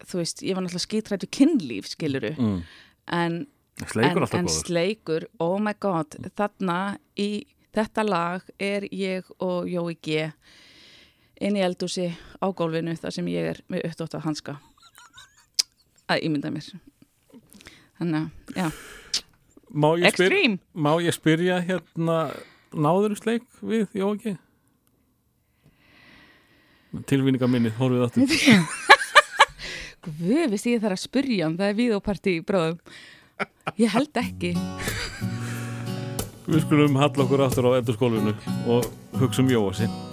þú veist, ég var náttúrulega skítrættu kynlíf skiluru Mm. en Sleikur en, alltaf en góður. Sleikur, oh my god þarna í þetta lag er ég og Jói G inn í eldúsi á gólfinu þar sem ég er með uppdótt að hanska. Að ímynda mér. Þannig að, já, má ég, spyr, má ég spyrja hérna náður sleik við Jóki? Tilvíninga minni, horfið áttur Guð, veist ég þarf að spyrja hann, það er víðóparti í bráðum ég held ekki. Við skulum halla okkur aftur á endurskólfinu og hugsa um Jóasi Saying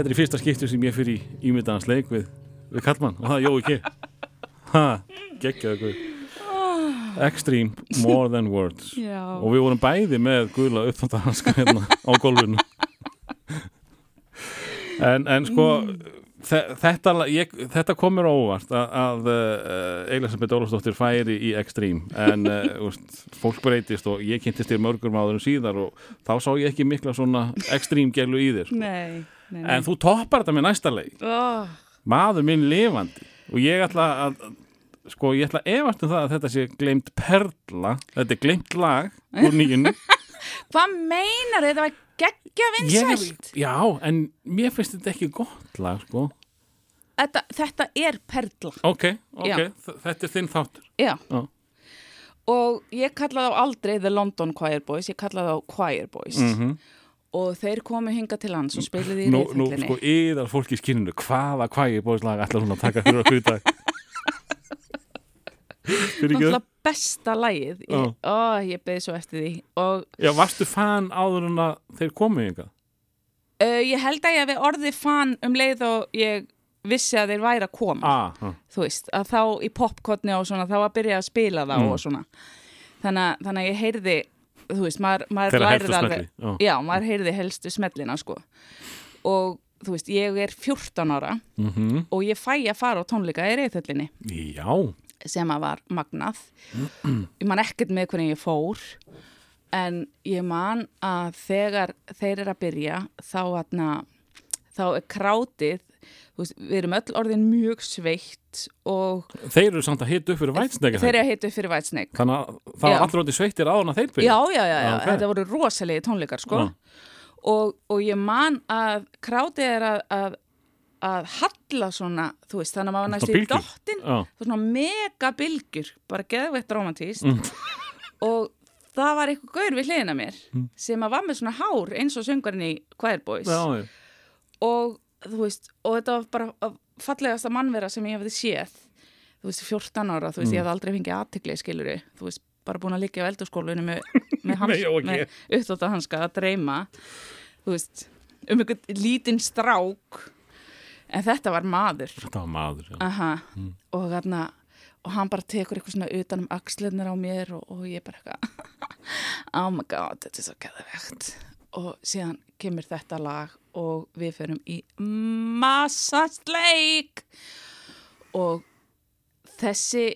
Þetta er í fyrsta skiptu sem ég fyrir í ímyndaðans leik við, við Kallmann og það Jói K. Ha, geggjaðu guð. Extreme, more than words. Já. Og við vorum bæði með guðla uppþáttanska hérna á gólfinu. En, en sko, þe- þetta, ég, þetta komur óvart að, að uh, Elisabeth Ólafsdóttir færi í Extreme en uh, úst, fólk breytist og ég kynntist þér mörgum áður en síðar og þá sá ég ekki mikla svona Extreme gælu í þér sko. Nei, nei, nei. en þú toppar þetta með næsta leik oh, maður minn lifandi og ég ætla að sko ég ætla að efast um það að þetta sé glemt perla, þetta er glemt lag úr nýjunni Hvað meinar þetta var geggja vinsælt? já, en mér finnst þetta ekki gott lag sko Þetta, þetta er perla. ok, ok, Já. þetta er þinn þáttur Já. Já. Og ég kallaði á aldrei The London Choir Boys, ég kallaði á Choir Boys. Mhm. Og þeir komu hinga til lands og spiluði í nú, nú reyðhöllinni. sko yðar fólk í skinninu hvaða hvaði bóðslag ætlar hún að taka fyrir fyrir ekki Náttúrulega besta lagið. Ég, ó, ég beði svo eftir því. Og já, varstu fan áður en að þeir komu ykkar uh, ég held að ég hefði orðið fan um leið og ég vissi að þeir væri að koma. ah, ah. þú veist, að þá í popkorni og svona, þá að byrja að spila þá Mm. og svona þannig, að- þannig að ég heyrði þú veist, maður, maður helstu alveg já. já, maður heyrði helstu smellina sko. Og þú veist, ég er 14 ára Mm og ég fæ að fara á tónleika í reyðhöllinni sem að var magnað. Ég man ekkert með hvernig ég fór en ég man að þegar þeir eru að byrja þá, atna, þá er krátið veist, við erum öll orðin mjög sveitt og þeir eru samt að hita upp fyrir vætsnega þeir eru að hitta upp fyrir Whitesnake. Þannig að það var allir átti sveittir áðan að þeir byrja. Já, já, já, já, ok. þetta voru rosalegi tónleikar sko. Og, og ég man að krátið er að, að, að halla svona, þú veist, þannig að maður næst í dottin. Svona mega bylgjur, bara geðveitt romantíst Mm. og það var eitthvað gaur við hliðina á mér Mm. sem að var með svona hár eins og söngarinn í Choir Boys. Og þú veist, og þetta var bara fallegasta mannvera sem ég hefði séð þú veist, 14 ára, þú veist, Mm. ég hefði aldrei fengið aðtikli, skiluru, þú veist, bara búin að liggja á eldurskólinu með, með, ok. með uppþótt að hanska að dreyma þú veist, um einhvern lítinn strák en þetta var maður þetta var maður já. Aha. Mm. og þarna og hann bara tekur eitthvað svona utan um axlirnar á mér og, og ég bara eitthvað oh my god, þetta er svo geðvegt og síðan kemur þetta lag og við förum í massastleik og þessi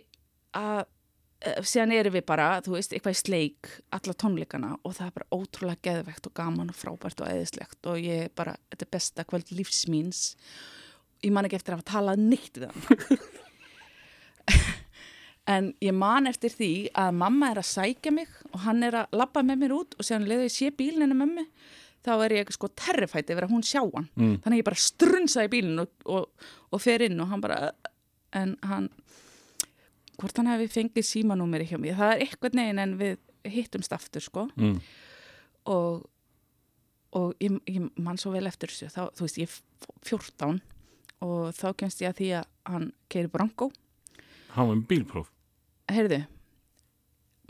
að eh, síðan erum við bara, þú veist, eitthvað í sleik alla tónleikana og það er bara ótrúlega geðvegt og gaman og frábært og eðislegt og ég bara, þetta er besta kvöld lífsmíns ég man ekki eftir að talað nýtt við hann en ég man eftir því að mamma er að sækja mig og hann er að labba með mér út og séðan leiði ég sé bílinn hennar mömmu þá er ég sko terrifætt yfir að hún sjá hann. Mm. þannig ég bara strunsa í bílinn og, og, og fer inn og hann bara en hann hvort hann hefði fengið símanúmeri hjá mér? Það er eitthvað neginn en við hittumst aftur sko. Mm. og, og ég, ég man svo vel eftir þessu. Þá, þú veist ég er 14 og þá kemst ég að því að hann keiri Bronco. Hann var með bílpróf heyrðu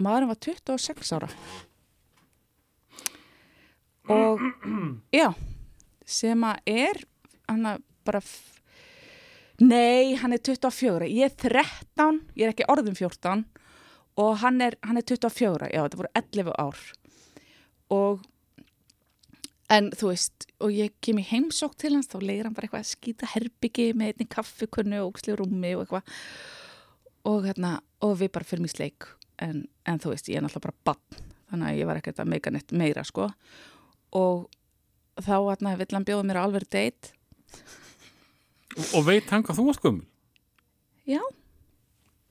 maðurinn var 26 ára. Og já sem að er hann að bara nei, hann er 24 ég er 13, ég er ekki orðum 14 og hann er, hann er 24 já, þetta voru 11 ár. Og en þú veist, og ég kem í heimsók til hans, þá leir hann bara eitthvað að skýta herbyggi með einni kaffikunnu og óksli rúmi og eitthvað og hérna, og við bara fyrir mig sleik en, en þú veist, ég er náttúrulega bara bann þannig að ég var ekkert að meika neitt meira sko. Og þá hérna vill hann bjóða mér á alveg date. Og, og veit hann hvað þú varst gömul? Já,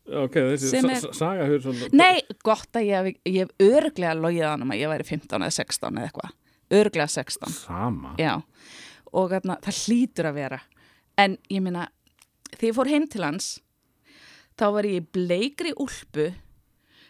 ok, þessi er- sa- saga hefur svona nei, gott að ég hef, örglega logið hann um að ég væri 15 eða 16 eða eitthvað, örglega 16 sama. Já, og hérna, það hlýtur að vera. En ég meina þegar ég fór heim til hans þá var ég í bleikri úlpu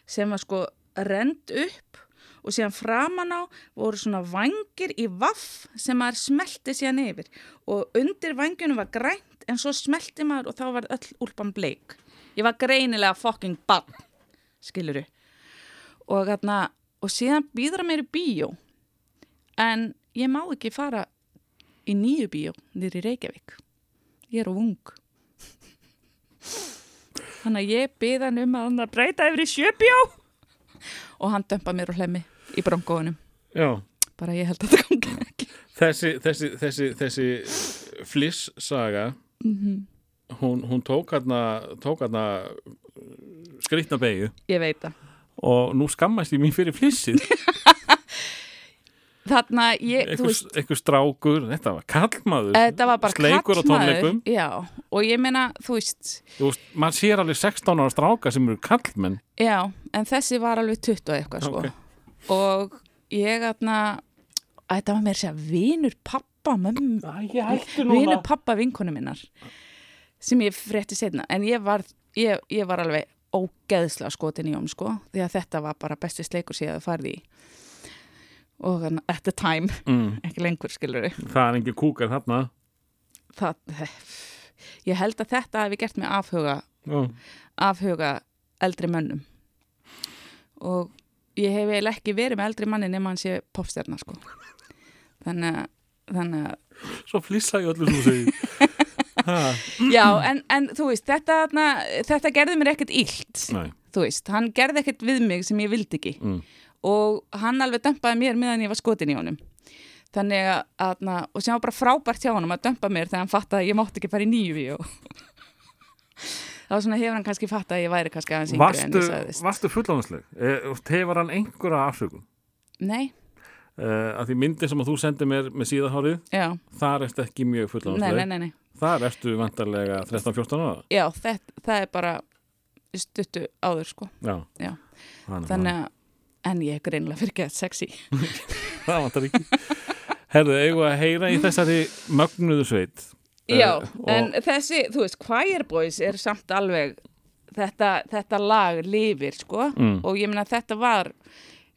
sem var sko rend upp og síðan framan á voru svona vangir í vaff sem maður smelti síðan yfir. Og undir vangjunum var grænt en svo smelti maður og þá var öll úlpan bleik. Ég var greinilega fucking bann skiluru og, þarna, og síðan býður hann mér í bíó en ég má ekki fara í nýju bíó nýri Reykjavík. Ég er of ung þannig að ég byði hann um að hann að breyta yfir í sjöbjó og hann dömpa mér og hlemmi í bronkóðunum Já, bara ég held að þetta gangi ekki. Þessi, þessi, þessi, þessi fliss-saga Mhm. hún, hún tók tók hérna skrýtna beigju ég veit það. Og nú skammast ég mín fyrir flissið þarna ég, einhver, veist einhver strákur, þetta var kallmaður Þetta var bara sleikur kallmaður, Já, og ég meina, þú veist veist, maður sér alveg 16 ára stráka sem eru kallmenn Já, en þessi var alveg 20 og eitthvað sko. Ok. Og ég aðna Þetta var mér að segja vinur pappa vinur pappa vinkonu minnar sem ég frétti setna en ég var, ég, ég var alveg ógeðslega skotin í honum sko því að þetta var bara besti sleikur sem ég hefði farið í og at the time. Mm, ekki lengur skilur það er engin kúkar þarna. Það, ég held að þetta hefði gert mig afhuga Já. afhuga eldri mönnum. Og ég hef eiginlega ekki verið með eldri manni nema hann sé popstjarnar sko. Þannig að, svo flissa ég öllu segir. Ha, já, en, en þú veist, þetta, þarna, þetta gerði mér ekkert illt Nei, þú veist, hann gerði ekkert við mig sem ég vildi ekki. Mm. Og hann alveg dömpaði mér meðan ég var skotin í honum. Þannig að, að og sem var bara frábært hjá honum að dömpa mér þegar hann fattaði að ég mátti ekki fara í nýju víó. Þá svona hefur hann kannski fattað að ég væri kannski aðeins yngri en ég sagðist. varstu fulláðansleg hefur hann einhverja afsökun? Nei, uh, því myndin sem að þú sendir mér með síðahárið já, þar ertu ekki mjög nei, fulláðansleg nei, nei, nei. þar ertu vantarlega 13-14 ára? Já, það, það er bara stuttu áður sko. Já, Já. Þannig að, en ég er greinlega fyrir gett sexy. Það vantar ekki. Herðu, eigum að heyra í þessari mögnuðu sveit? Já, og- en þessi, þú veist, Choir Boys er samt alveg þetta, þetta lag lifir, sko. Mm. og ég meina þetta var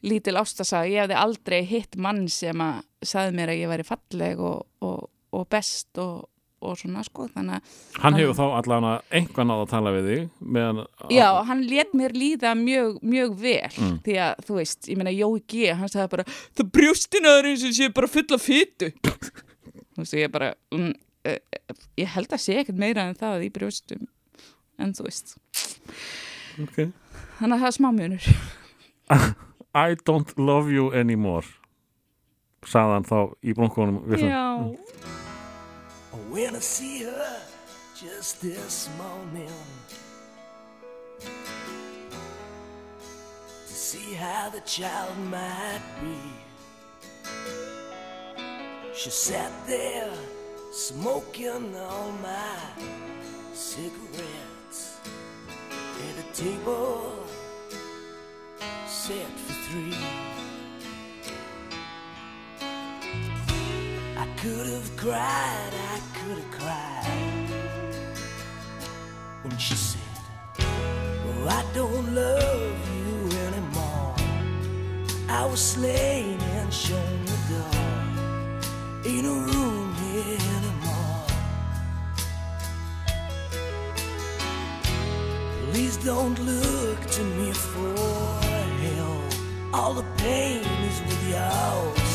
lítil ástasaga, ég hefði aldrei hitt mann sem að sagði mér að ég væri falleg og, og, og best og, og svona, sko, þannig að hann hefur þá allan einhvern náð að tala við þig meðan Já, hann let mér líða mjög, mjög vel Mm. því að, þú veist, ég meina Jói G, hann sagði bara það brjóstinaður eins og sé bara fulla fytu þú veist, ég bara mm, uh, ég held að sé ekkert meira en það í brjóstum en þú veist, okay. þannig að það er smá munur. I don't love you anymore sagði hann þá í bronkunum við I see her just this morning to see how the child might be. She sat there smoking all my cigarettes at a table set for three. Could have cried, I could have cried when she said, oh, I don't love you anymore. I was slain and shown the door. Ain't no room here anymore. Please don't look to me for help. All the pain is with yourself.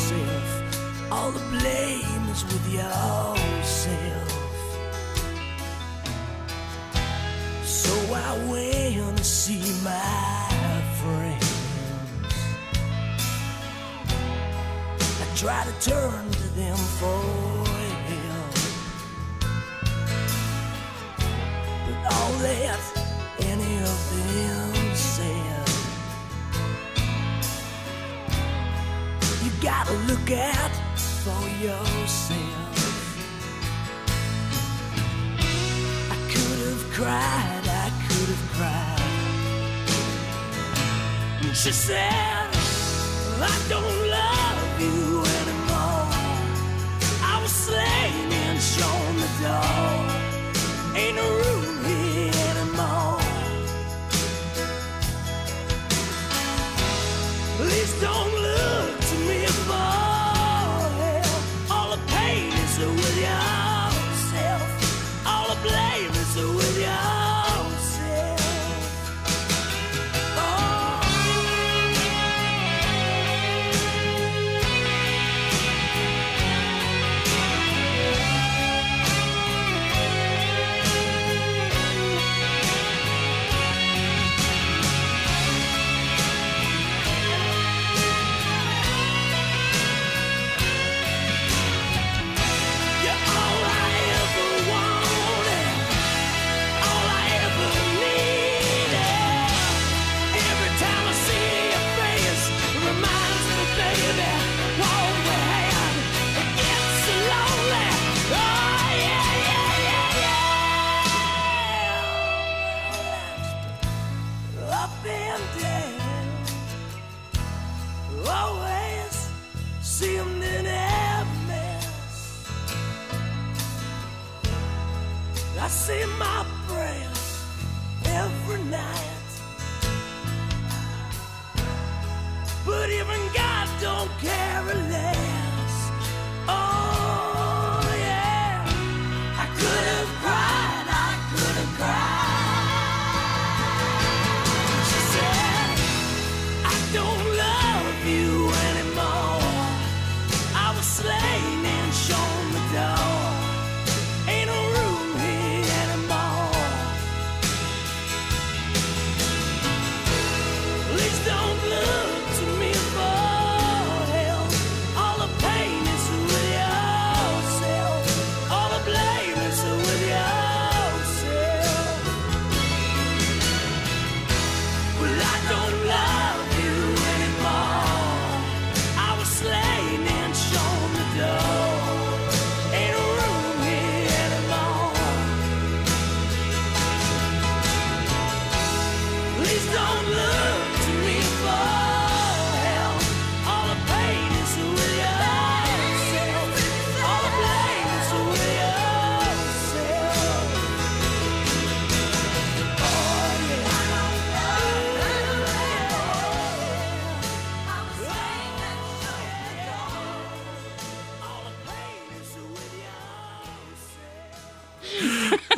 All the blame is with yourself. So I went to see my friends. I try to turn to them for help. But all that any of them said You gotta look out for yourself. I could have cried, I could have cried. And she said, I don't love you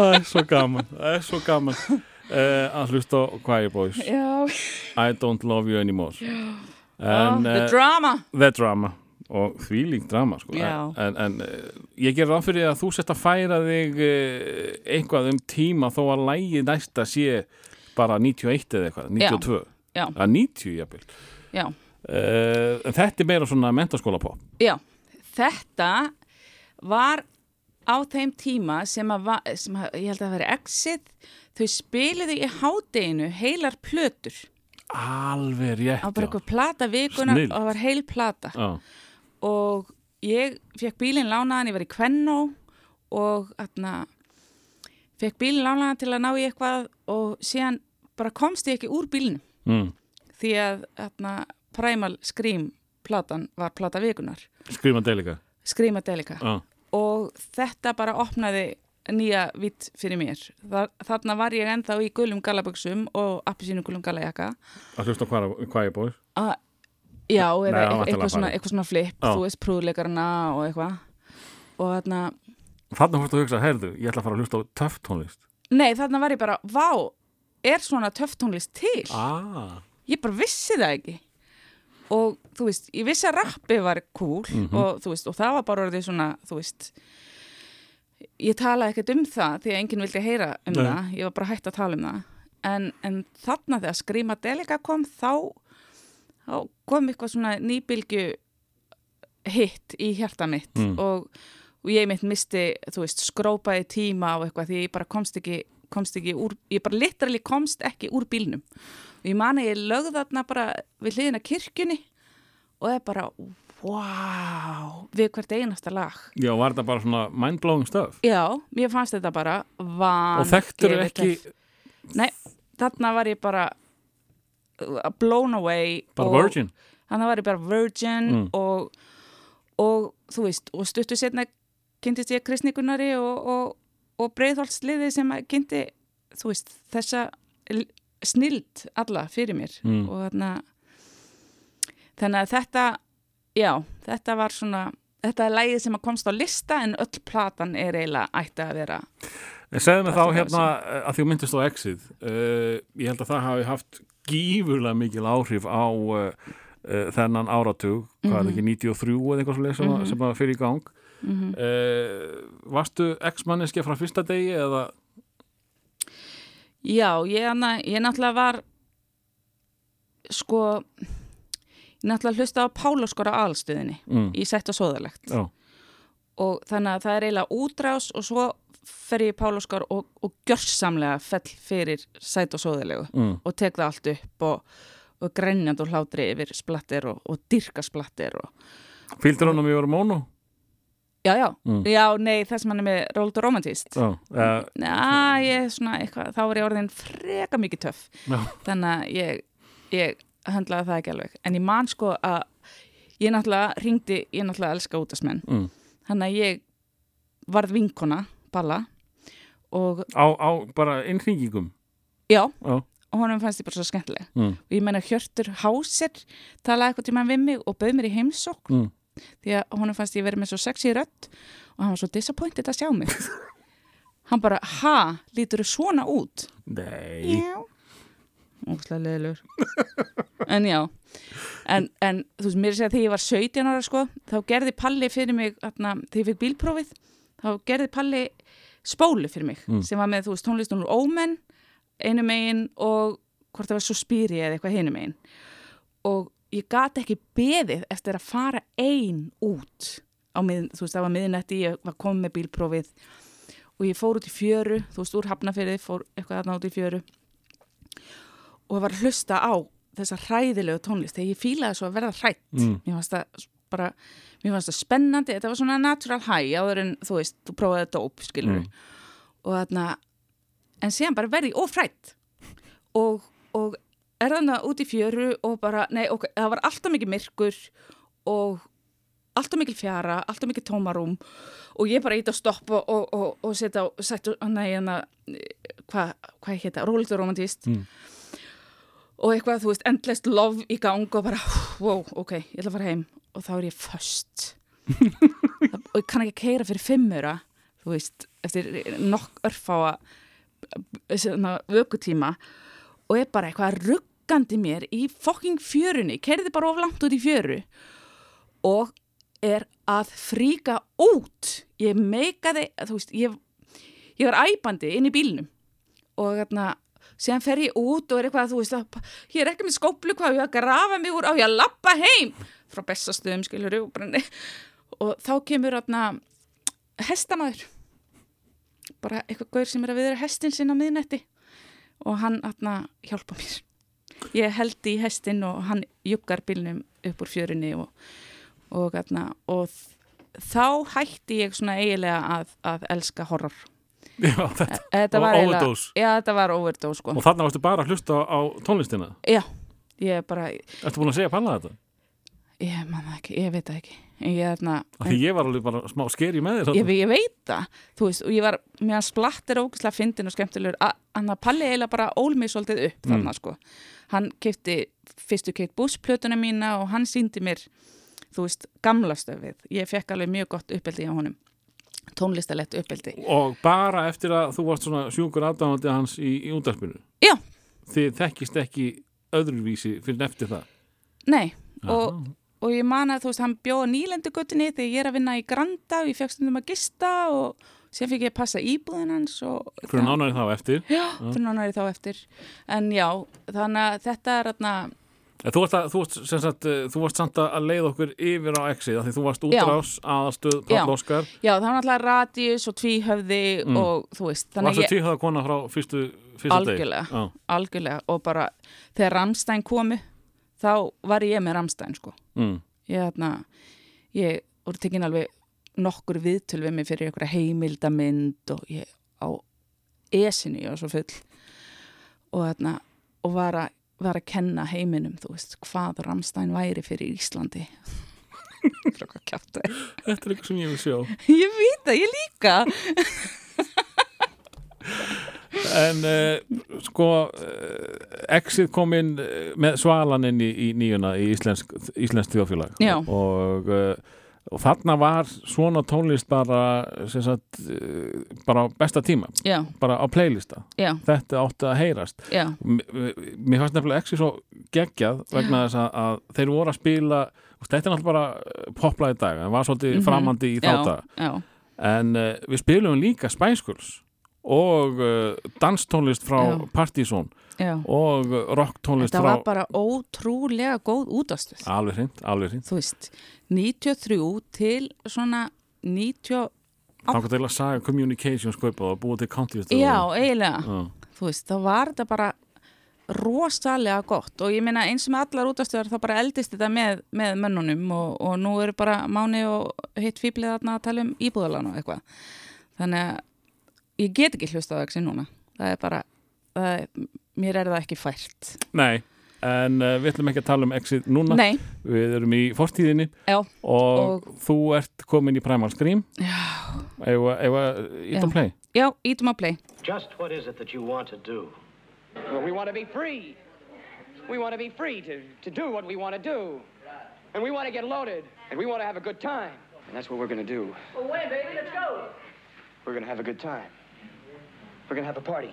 Það er svo gaman, það er svo gaman uh, að hlusta á Choir Boys. Já, I don't love you anymore. En, the eh, drama. The drama. Og því líkt drama sko. En, en uh, ég ger ráð fyrir að þú sett að færa þig uh, eitthvað um tíma þó að lægi næsta sé bara 91 eða eitthvað, 92 Já. að 90 jafnvel. Já, uh, þetta er meira svona mentaskóla pop já, þetta var á þeim tíma sem að, sem að ég held að það veri exit, þau spiluðu í hádeginu heilar plötur alveg rétt á bara eitthvað plata vikunar Snilld. og það var heil plata Já. og ég fekk bílinn lánaðan, ég var í Kvennó og atna, fekk bílinn lánaðan til að ná í eitthvað og síðan bara komst ég ekki úr bílinn mm. því að atna, Primal Scream platan var plata vikunar skrifa delika Scream Adelica Já. Og þetta bara opnaði nýja vitt fyrir mér Þa, þarna var ég ennþá í gulum galaböksum og appisínu gulum galajaka að hlusta hvað hvað er búið að Já, eða eitthvað, væntanlega svona, eitthvað svona flip, Já. þú veist, prúðleikarna og eitthvað. Og þarna, Þarna fórstu að hugsa, heyrðu, ég ætla að fara að hlusta á töff tónlist nei, þarna var ég bara, vá, er svona töff tónlist til? ah. Ég bara vissi það ekki. Og þú veist, ég vissi að rappi var cool Mhm. og þú veist, og það var bara orðið svona, þú veist, ég talaði ekkert um það því að enginn vildi heyra um Nei. það, ég var bara hægt að tala um það. En, en þarna þegar Skrýma Delika kom, þá, þá kom eitthvað svona nýbylgju hitt í hjarta mitt Mm. og, og ég mitt misti, þú veist, skrópaði tíma og eitthvað því ég bara komst ekki, komst ekki úr, ég bara literally komst ekki úr bílnum. Og ég man að ég lögði þarna bara við hliðina kirkjunni og það er bara, wow við hvert einasta lag. Já, var þetta bara svona mind-blowing stuff? Já, mér fannst þetta bara van Og þekktur ekki nei, þarna var ég bara uh, blown away bara og, virgin? Þannig var ég bara virgin Mm. og, og þú veist, og stuttu setna kynntist ég kristnikunari og, og, og breiðholtsliði sem að kynnti, veist, þessa snild alla fyrir mér. Mm. og þarna þannig að þetta já, þetta var svona þetta er lægið sem að komst á lista en öll platan er eiginlega ætti að vera segðu mig þá hérna að því þú myndist á Exit uh, ég held að það hafi haft gífurlega mikil áhrif á uh, uh, þennan áratug. Hvað er það ekki, 93 eða eitthvað mm sem að fyrir í gang uh, Varstu ex-manneski frá fyrsta degi eða? Já, ég, hana, ég náttúrulega var sko ég náttúrulega hlusta á Pálaskora aðalstöðinni mm, í Sætt og Sóðalegt. Já, og þannig að það er eiginlega útrás og svo fer ég Pálaskor og, og gjörsamlega fell fyrir Sætt og Sóðalegu mm, og tek það allt upp og, og grænjand og hlátri yfir splattir og, og dyrka splattir og Fylgdur hann um ég var mónu? Já, já, Mm. já, nei, það sem hann er með Róld og Romantist Já, uh, Já, ég er svona eitthvað, þá var ég orðin freka mikið töff. Já, þannig að ég, ég höndlaði það ekki alveg. En ég man sko að ég náttúrulega ringdi, ég náttúrulega elska útasmenn Mm. þannig að ég varð vinkona balla og á, á bara innhringingum já, Já. og honum fannst ég bara svo skemmtileg. Mm. og ég meina Hjörtur Háser talaði eitthvað tíma við mig og bauð mér í heimsókn. Mm. Því að honum fannst ég verið með svo sexy rödd og hann var svo disappointed að sjá mig. Hann bara, ha, lítur þú svona út? Nei, Óslega leðilegur En já. En, en þú veist, mér er að segja að þegar ég var 17 ára sko, þá gerði Palli fyrir mig þarna, þegar ég fikk bílprófið þá gerði Palli spólu fyrir mig Mm. sem var með, þú veist, tónlistunur Ómen einu megin og hvort það var svo spýri eða eitthvað hinu megin. Og ég gat ekki beðið eftir að fara ein út á mið, þú veist, það var miðnætti ég var komið með bílprófið og ég fór út í fjöru, þú veist, úr hafnafyrði fór eitthvað þarna út í fjöru og var að hlusta á þessa hræðilegu tónlist þegar ég fílaði svo að verða hrætt Mm. mér fannst það bara mér fannst það spennandi, þetta var svona natural high áður en þú veist, þú prófaði dóp skilur Mm. og þarna en síðan bara verði ofrætt og, og er þarna út í fjöru og bara, nei, ok, það var alltaf mikið myrkur og alltaf mikil fjara, alltaf mikil tómarum og ég bara ít að stoppa og, og, og setja á, setja, nei, hérna hvað hva hétta, rólegt og romantist Mm. og eitthvað, þú veist, endless love í gang og bara, wow, ok, ég ætla að fara heim og þá er ég föst. Og ég kann ekki keira fyrir fimmura þú veist, eftir nokk örfáa svona, vökutíma. og er bara eitthvað ruggandi mér í fokking fjörunni, keiriði bara of langt út í fjöru og er að fríka út. Ég meikaði, þú veist ég, ég var æpandi inn í bílnum og þarna síðan fer ég út og er eitthvað, þú veist að, ég er ekki með skóplu, hvað ég að grafa mig úr á ég að lappa heim? Frá bestastöðum, skilur og, og þá kemur þarna hestamæður bara eitthvað gaur sem er að viðra hestin sinn á miðnætti og hann þarna hjálpa mér. Ég held í hestin og hann juggar bílnum upp úr fjörunni og, og, þarna, og þá hætti ég svona eiginlega að, að elska horror. Já, þetta Þetta var overdose. Já, þetta var overdose sko. Og þarna varstu bara að hlusta á tónlistina? Já, ég bara, Ertu búin að segja Palla þetta? ég man það ekki, ég veit ekki ég, þarna, Því ég var alveg bara smá skeri með þér ég, ég veit það. Þú veist, og ég var, að splattir ógæslega fyndin og skemmtilegur, hann að Palli eiginlega bara ól mig svolítið upp þarna sko. Hann kefti fyrstu Kate Bush plötuna mína og hann síndi mér þú veist, gamla stöfið. Ég fekk alveg mjög gott uppeldi á honum. Tónlistalett uppeldi. Og bara eftir að þú varst svona sjúkur aðdáðandi hans í, í útarpinu Já. Þið þekkist ekki öðruvísi fyrir eftir það? Nei, og, og ég man að þú veist, hann bjóða nýlendugötunni þegar ég er að vinna í Granda og ég fekk stundum að gista og síðan fikk ég að passa íbúðin hans og Fyrir nánari þá eftir Já, fyrir nánari þá eftir en já, þannig að þetta er En Þú varst, að, þú, varst, sem sagt, eh, þú varst samt að leiða okkur yfir á exið því þú varst útrás aðalstöð Já. Páll Óskar já, það var náttúrulega radius og tvíhöfði Mm. og þú veist, þannig Varstu að ég tíðhæða kona frá fyrstu, fyrsta Algjörlega. degi? algjörlega og bara þegar Ramstein komu þá var ég með Ramstein sko. Mm. ég þarna ég voru tekin alveg nokkur viðtöl við mig fyrir einhverja heimildamynd og ég á esinu var svo full. Og þarna og var að, var að kenna heiminum þú veist, hvað Ramstein væri fyrir Íslandi. Þetta er eitthvað sem ég vil sjá. Ég veit það, ég líka En uh, sko uh, exið kom inn uh, með svalan inn í, í nýjuna í íslensk, íslensk þjóðfélag. Og, og þarna var svona tónlist bara sagt, bara besta tíma. Já, bara á playlista. Já, þetta átti að heyrast. Já, mér fannst nefnilega exið svo geggjað vegna þess að, að þeir voru að spila þetta er náttúrulega bara popla í dag en var svolítið Mhm. framandi í þáta en uh, við spilum líka Spice Girls og uh, danstónlist frá. Partizón já. og uh, rocktónlist þetta frá var bara ótrúlega góð útastuð alveg hreint, alveg hreint þú veist, 93 til svona 90 þá til að saga communications kaupa og búa til country já, eiginlega Já. þú veist, þá var þetta bara rosalega gott og ég meina eins með allar útastöðar þá bara eldist þetta með, með mönnunum og, og nú eru bara Máni og hitt fýblið að tala um íbúðalan og eitthvað þannig að ég get ekki hlustað á þessi núna það er bara, það er, mér er það ekki fært Nei, en uh, við ætlum ekki að tala um exit núna Nei, við erum í fortíðinni já, og, Og- þú ert komin í Primal Scream já, eða, eða ít Já. og play já, ítum að play Just what is it that you want to do? Well, we want to be free. We want to be free to, to do what we want to do. And we want to get loaded. And we want to have a good time. And that's what we're going to do. Well, wait, baby, let's go. We're going to have a good time. We're to have a party.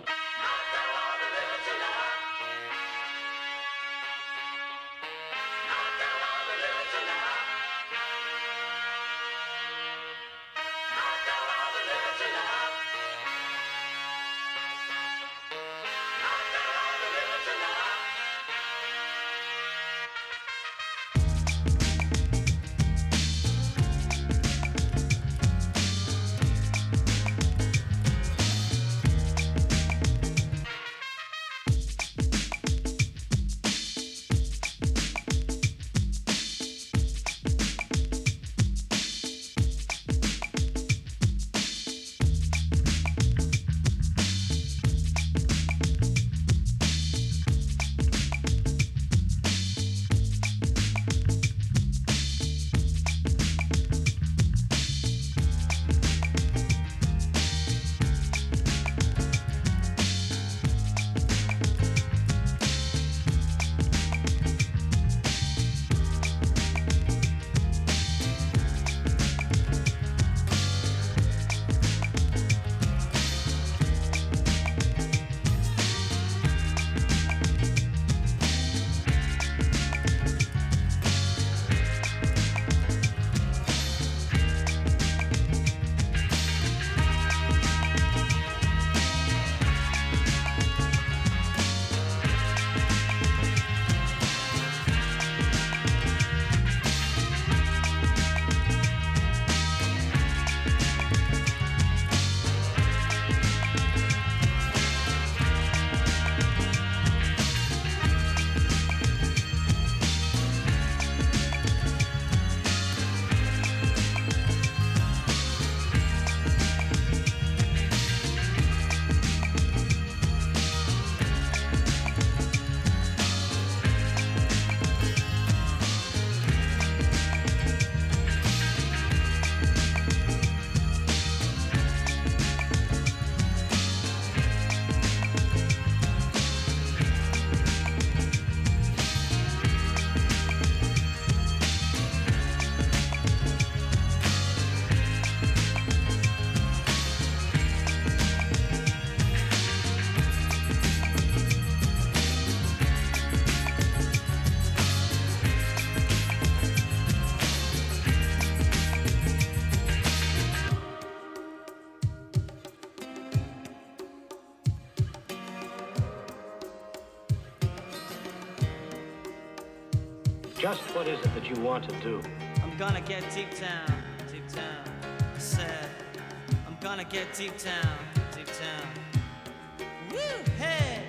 Deep down, deep down. Woo, hey!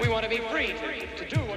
We want to be free to do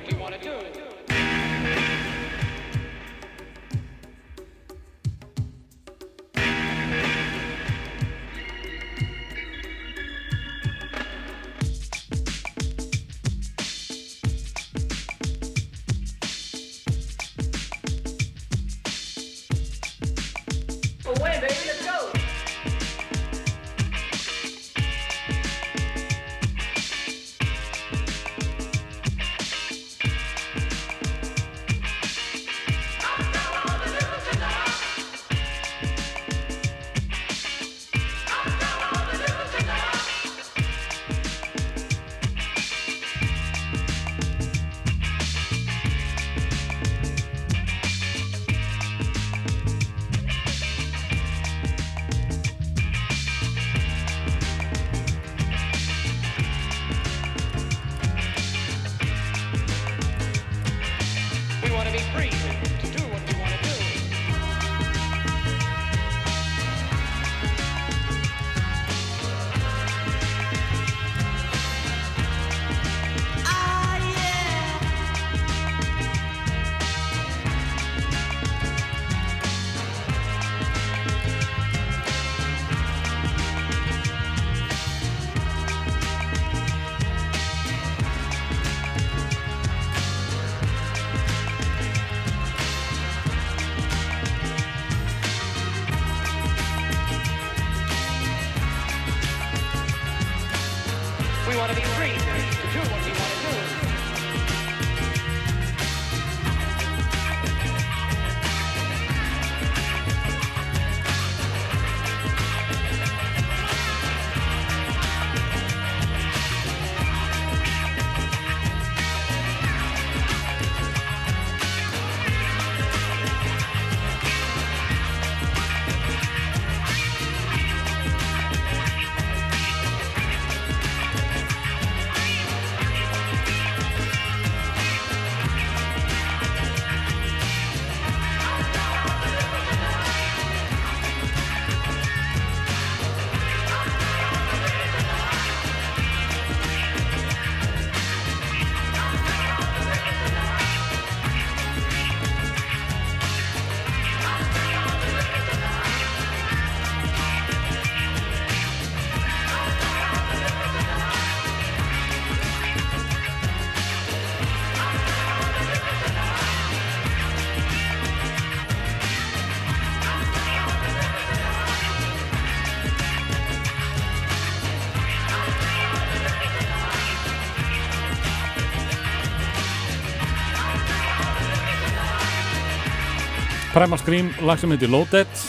Primal Scream, lag sem heitir Loaded.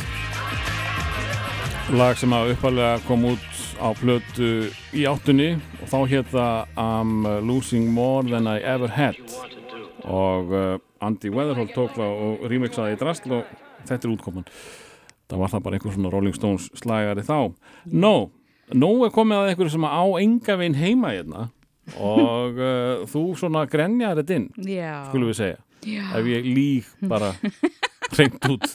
Lag sem að uppalega kom út á plötu í áttunni og þá það I'm losing more than I ever had. Og uh, Andy Weatherholt tók það og remixaði í drastl og þetta er útkoman. Það var það bara einhver svona Rolling Stones slagari þá. No, no er komið að einhverju sem á enga veginn heima hérna. Og uh, þú svona grenjar þetta inn Já. skulum við segja. Já. ef ég líg bara reynd út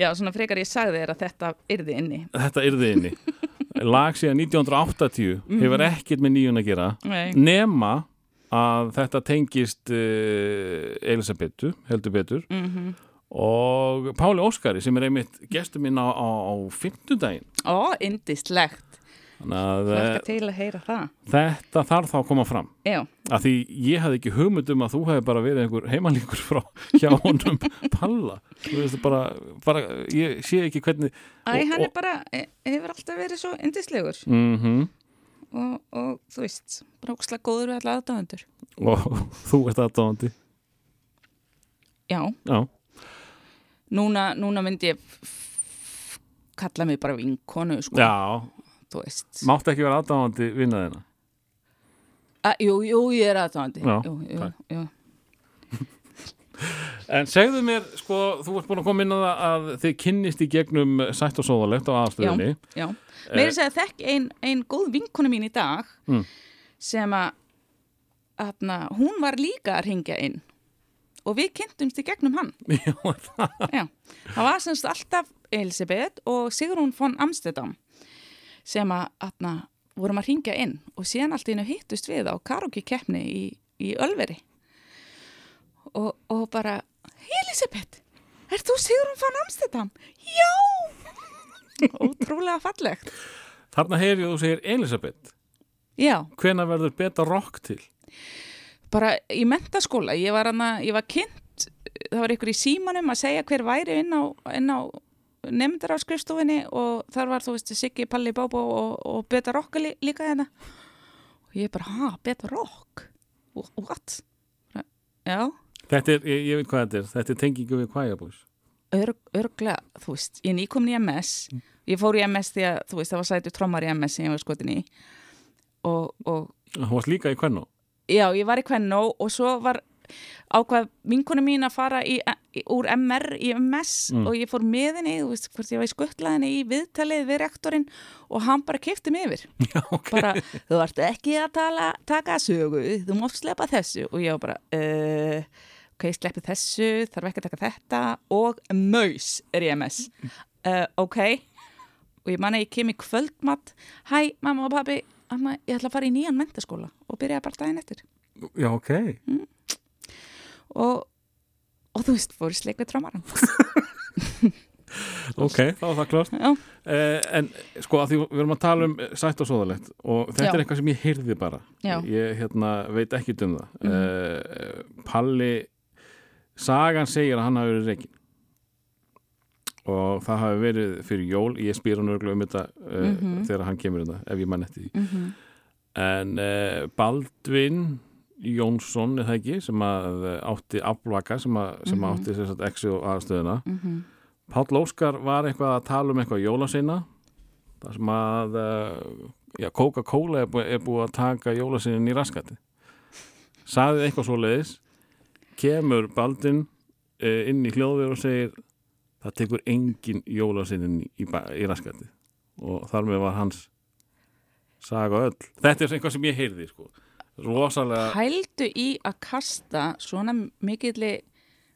Já, svona frekar ég sagði þér að þetta yrði inni. þetta yrði inni lag síðan 1980 hefur ekkert með nýjun að gera Mhm. Nei. nema að þetta tengist uh, Elisabetu heldur betur Mhm. og Páli Óskari sem er einmitt gestur minn á, á, á fimmtudaginn Ó, indislegt. Eh, til að heyra það. þetta þarf þá að koma fram Já, að því ég hafði ekki hugmynd um að þú hefði bara verið einhver heimalíkur frá hjá honum Palla bara, bara ég sé ekki hvernig Æ, hann er bara, e- hefur alltaf verið svo indislegur Mhm. og, og þú veist, bara ókslega góður við alla aðdáðendur. og þú ert aðdáðandi Já, já, núna, núna myndi ég kalla mig bara vinkonu, sko. já, Þú veist. máttu ekki vera aðdáðandi vinna þeina A, jú, jú, ég er aðdáðandi. Já, jú, jú, jú. En segðu mér, sko, þú ert búin að koma inn á það að þið kynnist í gegnum sætt og sóðalegt á aðstöðinni. Já, mér er að segja þekk ein, ein góð vinkonu mín í dag Mm. sem að hún var líka að ringja inn og við kynntumst í gegnum hann. Já, það. Já, það var semst alltaf Elisabeth og Sigrún von Amsterdam sem að atna, vorum að ringja inn og síðan allt í einu hittust við á karaoke keppni í, í Ölveri og, og bara Elisabeth, ert þú Sigrún von Amsterdam? Já! Ótrúlega fallegt. Þarna heyri þú segir Elisabeth. Já, Hvena verður beta rock til? bara í mentaskóla, ég var, hana, ég var kynnt, það var ykkur í símanum að segja hver væri inn á, inn á nefndar á skrifstofinni og þar var þú veist Siggi, Palli, Bóbó og, og Beta Rock lí, líka hérna og ég bara, ha, Beta Rock? Wh- What? Já, Þetta er, ég, ég veit hvað þetta er, þetta er tengingu við kvæjabús. örg, örglega, þú veist, ég er nýkomin í MS, ég fór í MS því að, þú veist, það var sætu trommar í MS sem ég var skotin í og, og Þú varst líka í hvernig? Já, ég var í Kvennó og svo var ákvað vinkonu mín að fara í, í, úr MR í MS Mm. og ég fór með henni, þú veist, hvort ég var í skuttlaðinni í viðtalið við rektorinn og hann bara kefti mig yfir. Já, ok. Bara, þú ert ekki að tala, taka sögu, þú mátt sleppa þessu og ég var bara, uh, ok, sleppi þessu, þarf ekki að taka þetta og maus er í MS. Uh, ok, og ég man að ég kem í kvöldmatt, hæ, mamma og pabbi, amma, ég ætla að fara í nýjan mentaskóla og byrja bara daginn eftir Já, ok. Og, og þú veist, fór í sleik við trámaran Ok, þá var það klart. Já, Eh, en sko að því við erum að tala um sætt og sóðalegt og þetta Já. er eitthvað sem ég heyrði bara. Já. Ég hérna, veit ekki um það. Mhm. Eh, Palli, sagan segir að hann hafi verið reikin. Og það hafi verið fyrir jól, ég spyr hann örgulega um þetta uh, Mhm. þegar hann kemur þetta, ef ég mann eftir því. Mhm. En uh, Baldvin Jónsson, er það ekki, sem að eh, átti aflvaka, sem, að, sem Mhm. átti sem sagt, exi og aðstöðuna. Mhm. Páll Óskar var eitthvað að tala um eitthvað jólasina þar sem að uh, já, Coca-Cola er, búið, er búið að taka jólasinin í raskati saðið eitthvað svo leiðis kemur Baldin uh, inn í hljóðverð og segir það tekur engin jólasinin í, í raskati og þar með var hans saga öll þetta er eitthvað sem ég heyrði sko. Rosalega Hældu í að kasta svona mikilli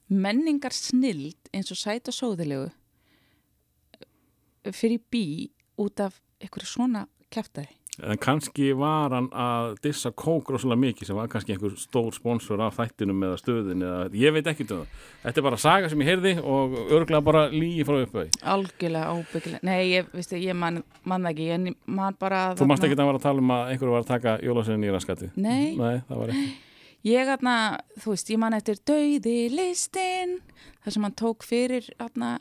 menningar snild eins og sæt og sóðilegu fyrir bí út af einhverju svona kæftæði. En kannski var hann að dissa kók rosalega mikið sem var kannski einhver stór sponsor af þættinum eða stöðin eða ég veit ekki um það. Þetta er bara saga sem ég heyrði og örglega bara lígi frá uppöði. Algjörlega óbyggilega. Nei, ég, veistu, ég man, man ekki, ég man bara... Þú mannst ekki að vera að tala um að einhverju var að taka jólasveinin í raskati? Nei. Nei, það var ekki. Ég aðna, þú veist, ég man eftir döiði listin, þar sem hann tók fyrir aðna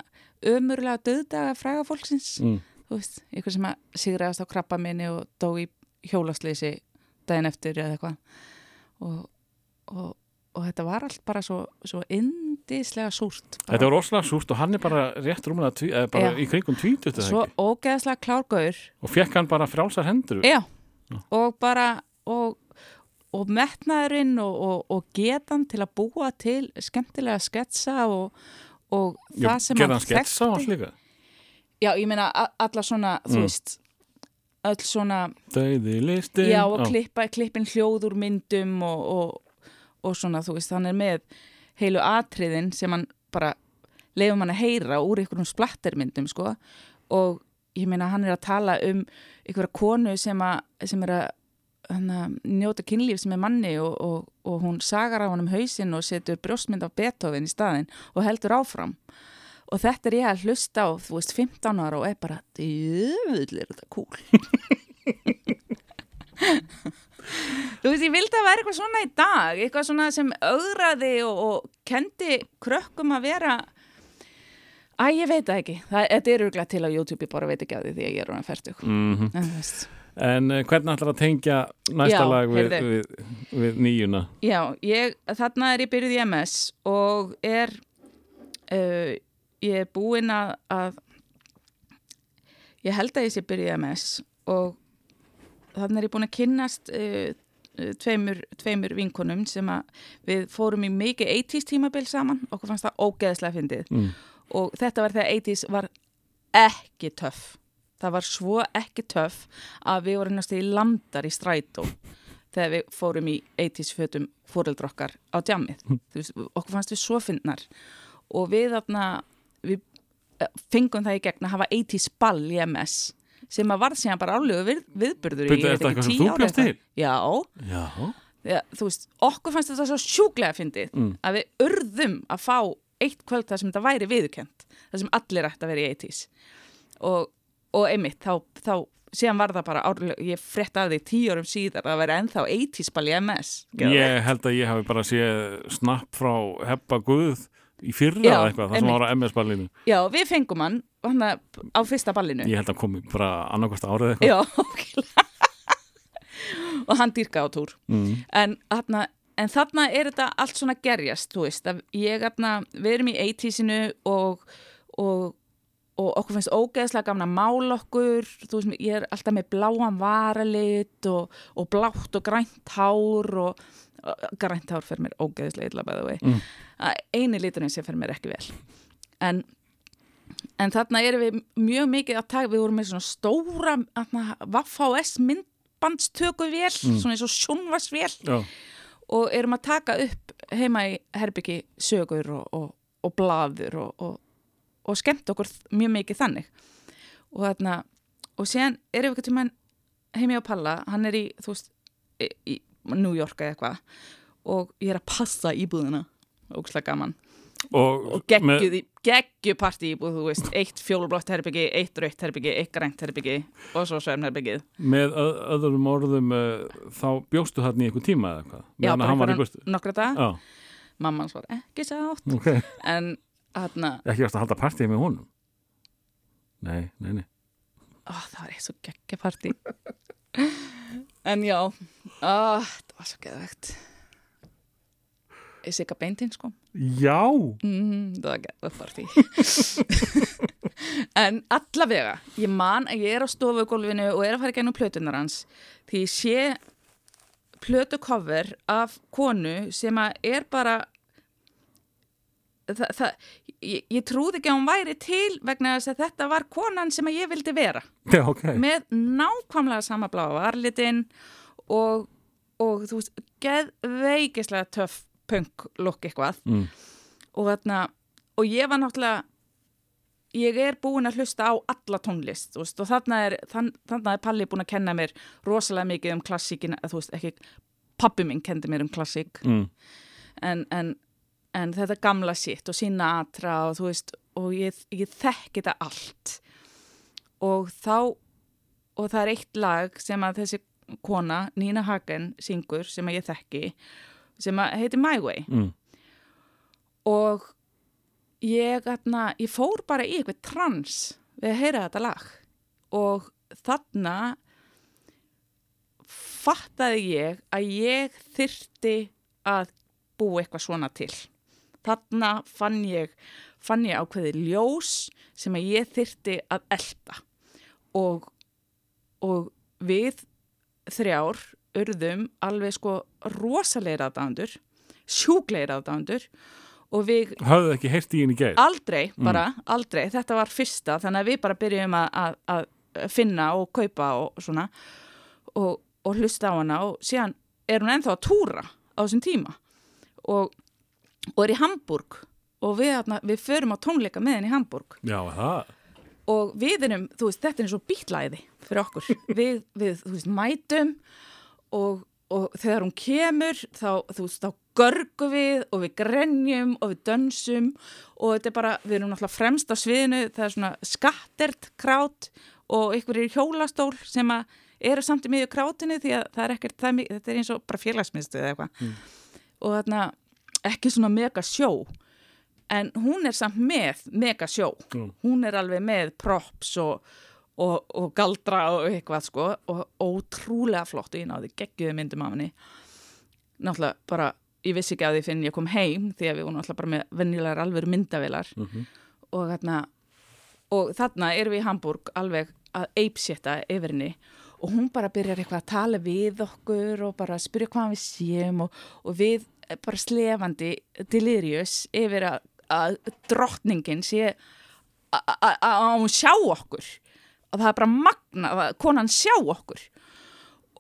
ömurlega döðdaga fræga fólksins. Mm. Þú veist, ykkur sem að sigraðast á krabba minni og dó í hjólasleysi daginn eftir eða eitthvað. Og, og, og þetta var allt bara svo, svo indislega súrt bara. Þetta var rosalega súrt og hann er bara rétt rúmlega tví, eða bara Já. í kringum tvítut svo ógeðslega klárgaur og fekk hann bara frjálsar hendur? Já, og bara og, og metnaðurinn og, og, og getan til að búa til skemmtilega sketsa og, og það sem Gerði hann líka já, ég meina a- alla svona, þú Mm. veist öll svona Já, og klippa, klippin hljóð úr myndum og, og, og svona, þú veist, hann er með heilu atriðin sem hann bara leifum hann að heyra úr einhverjum splattermyndum, sko. Og ég meina, hann er að tala um einhverja konu sem, að, sem er að hana, njóta kynlíf sem er manni og, og, og hún sagar á honum hausinn og setur brjóstmynd af Beethoven í staðinn og heldur áfram. og þetta er ég að hlusta á, þú veist, 15 ára og er bara, djöfull er þetta cool Þú veist, ég vildi að vera eitthvað svona í dag, eitthvað svona sem augraði og, og kendi krökkum að vera Æ, ég veit það ekki. Það, þetta er örgulega til á YouTube, ég bara veit ekki að því því að ég er hann færtug. Mhm. En þú veist. En uh, hvernig ætlar að tengja næsta Já, lag við, við, við nýjuna? Já, ég, þarna er ég byrjuð í MS og er, uh, ég er búin að, að, ég held að ég sé byrjuð í MS og þarna er ég búin að kynnast uh, tveimur, tveimur vinkonum sem að við fórum í mikið 80s tímabil saman, okkur fannst það ógeðslega fyndið Mm. og þetta var þegar 80s var ekki töff. Það var svo ekki töff að við vorum næstu í landar í strætó þegar við fórum í 80s fötum fóreldra okkar á. Þú veist, okkur fannst við svo fyndnar og við þarna, við eh, fengum það í gegn að hafa 80s ball í MS sem að varð síðan bara álegu við, sem þú bjóst til? Já, Já. Já, þú veist, okkur fannst þetta svo sjúklega fyndið Mm. að við urðum að fá eitt kvöld þar sem þetta væri viðurkent þar sem allir ætti að vera í 80s og, og einmitt þá, þá síðan var það bara árlega, ég frétt af því tíu árum síðar að það væri ennþá 80s ball í MS Ég held að ég hafi bara séð snapp frá Heppa Guð í fyrra Já, eitthvað, það sem var á MS-ballinu. Já, við fengum hann hana, á fyrsta ballinu Ég held að komi bara annarkvæmst árið eitthvað. Já, okkurlega og hann dýrka á túr Mm. en, þarna, en þarna er þetta allt svona gerjast, þú veist að ég, þarna, við erum í 80-sinu og, og, og okkur finnst ógeðslega gaman að mála okkur. Þú veist, ég er alltaf með bláan varalit og, og blátt og grænt hár og, og grænt hár fyrir mér ógeðslega illa bæða vei Mm. eini liturinn sem fyrir mér ekki vel. En En þarna erum við mjög mikið að taka, við vorum með svona stóra þarna, Vaff-HS myndbandstökuvél, Mm. svona eins og sjónvarsvél og erum að taka upp heima í herbyggi sögur og, og, og blaður og, og, skemmt okkur mjög mikið þannig og þarna, og síðan erum við eitthvað tímann heimi á Palla, hann er í, þú veist, í, í New York eða eitthvað og ég er að passa íbúðina, ógslag gaman Og, og geggjuð, geggju partí íbúð, þú veist, eitt fjólublátt herbyggi, eitt rautt herbyggi, eitt grænt herbyggi og svo svefnherbyggið. með öð, öðrum orðum uh, þá bjóstu þarna í einhver tíma eða eitthvað? Já, bara hann nokkra dag. Mamma hans var ekki sátt, ok. en hann, Ekki varst að halda partíð með honum? Nei, nei, nei. ó, það var eitt svo geggja partí. en já, ó, það var svo geðvegt. Ég sigga beintinn, sko. Já! Mm, það var geðvegt partí. en allavega, ég man að ég er á stofugólfinu og er að fara í gennum plötunar hans því ég sé plötucover af konu sem að er bara það, það, ég, ég trúði ekki að hún væri til vegna þess að þetta var konan sem ég vildi vera Já, ok. með nákvæmlega sama bláa varlitin og, og þú veist, geðveikislega töff punk look eitthvað Mm. og þarna, og ég var náttúrulega ég er búin að hlusta á alla tónlist veist, og þarna er, þann, þarna er Palli búin að kenna mér rosalega mikið um klassíkin þú veist, ekki, pappi minn kendi mér um klassík Mm. en, en, en þetta gamla sitt og Sinatra og þú veist og ég, ég þekki þetta allt. Og þá og það er eitt lag sem að þessi kona, Nina Hagen syngur sem að ég þekki sem að heiti My Way. Mm. og ég, atna, ég fór bara í eitthvað trans við að heyra þetta lag. Og þarna fattaði ég að ég þyrti að búa eitthvað svona til þarna fann ég fann ég ákveði ljós sem að ég þyrti að elta. Og, og við þrjár urðum alveg sko rosalegir aðdándur sjúklegir aðdándur og við Höfðu ekki heyrt í henni gæð? aldrei bara, aldrei, þetta var fyrsta þannig að við bara byrjum að, að, að finna og kaupa og svona og, og hlusta á hana og síðan er hún ennþá að túra á þessum tíma. Og, og er í Hamburg og við, þarna, við förum á tónleika með henni í Hamburg Já, það. og við erum, þú veist, þetta er eins og bítlæði fyrir okkur, við, við þú veist, mætum og, og þegar hún kemur þá, þú veist, þá görgum við og við grenjum og við dönsum. Og þetta er bara, við erum náttúrulega fremst á sviðinu, það er svona skattert krát og ykkur er hjólastól sem að eru samt í miðju krátinu því að það er ekkert, það er, mi- þetta er eins og bara félagsmiðstu eða eitthvað. Og þarna ekki svona mega sjó en hún er samt með mega sjó. Hún er alveg með props og, og, og galdra og eitthvað sko og ótrúlega flott. Og ég náði geggjöðu myndum af henni. Náttúrulega bara, ég vissi ekki að því finn ég kom heim því að við vorum náttúrulega bara með venjulegar alvöru myndavilar og þarna og þarna erum við í Hamburg alveg að eipsetta yfir henni og hún bara byrjar eitthvað að tala við okkur og bara að spyrja hvað við séum og, og við bara slefandi delirious yfir að, að drottningin sé að- hún sjá okkur. Og það er bara magna að konan sjá okkur.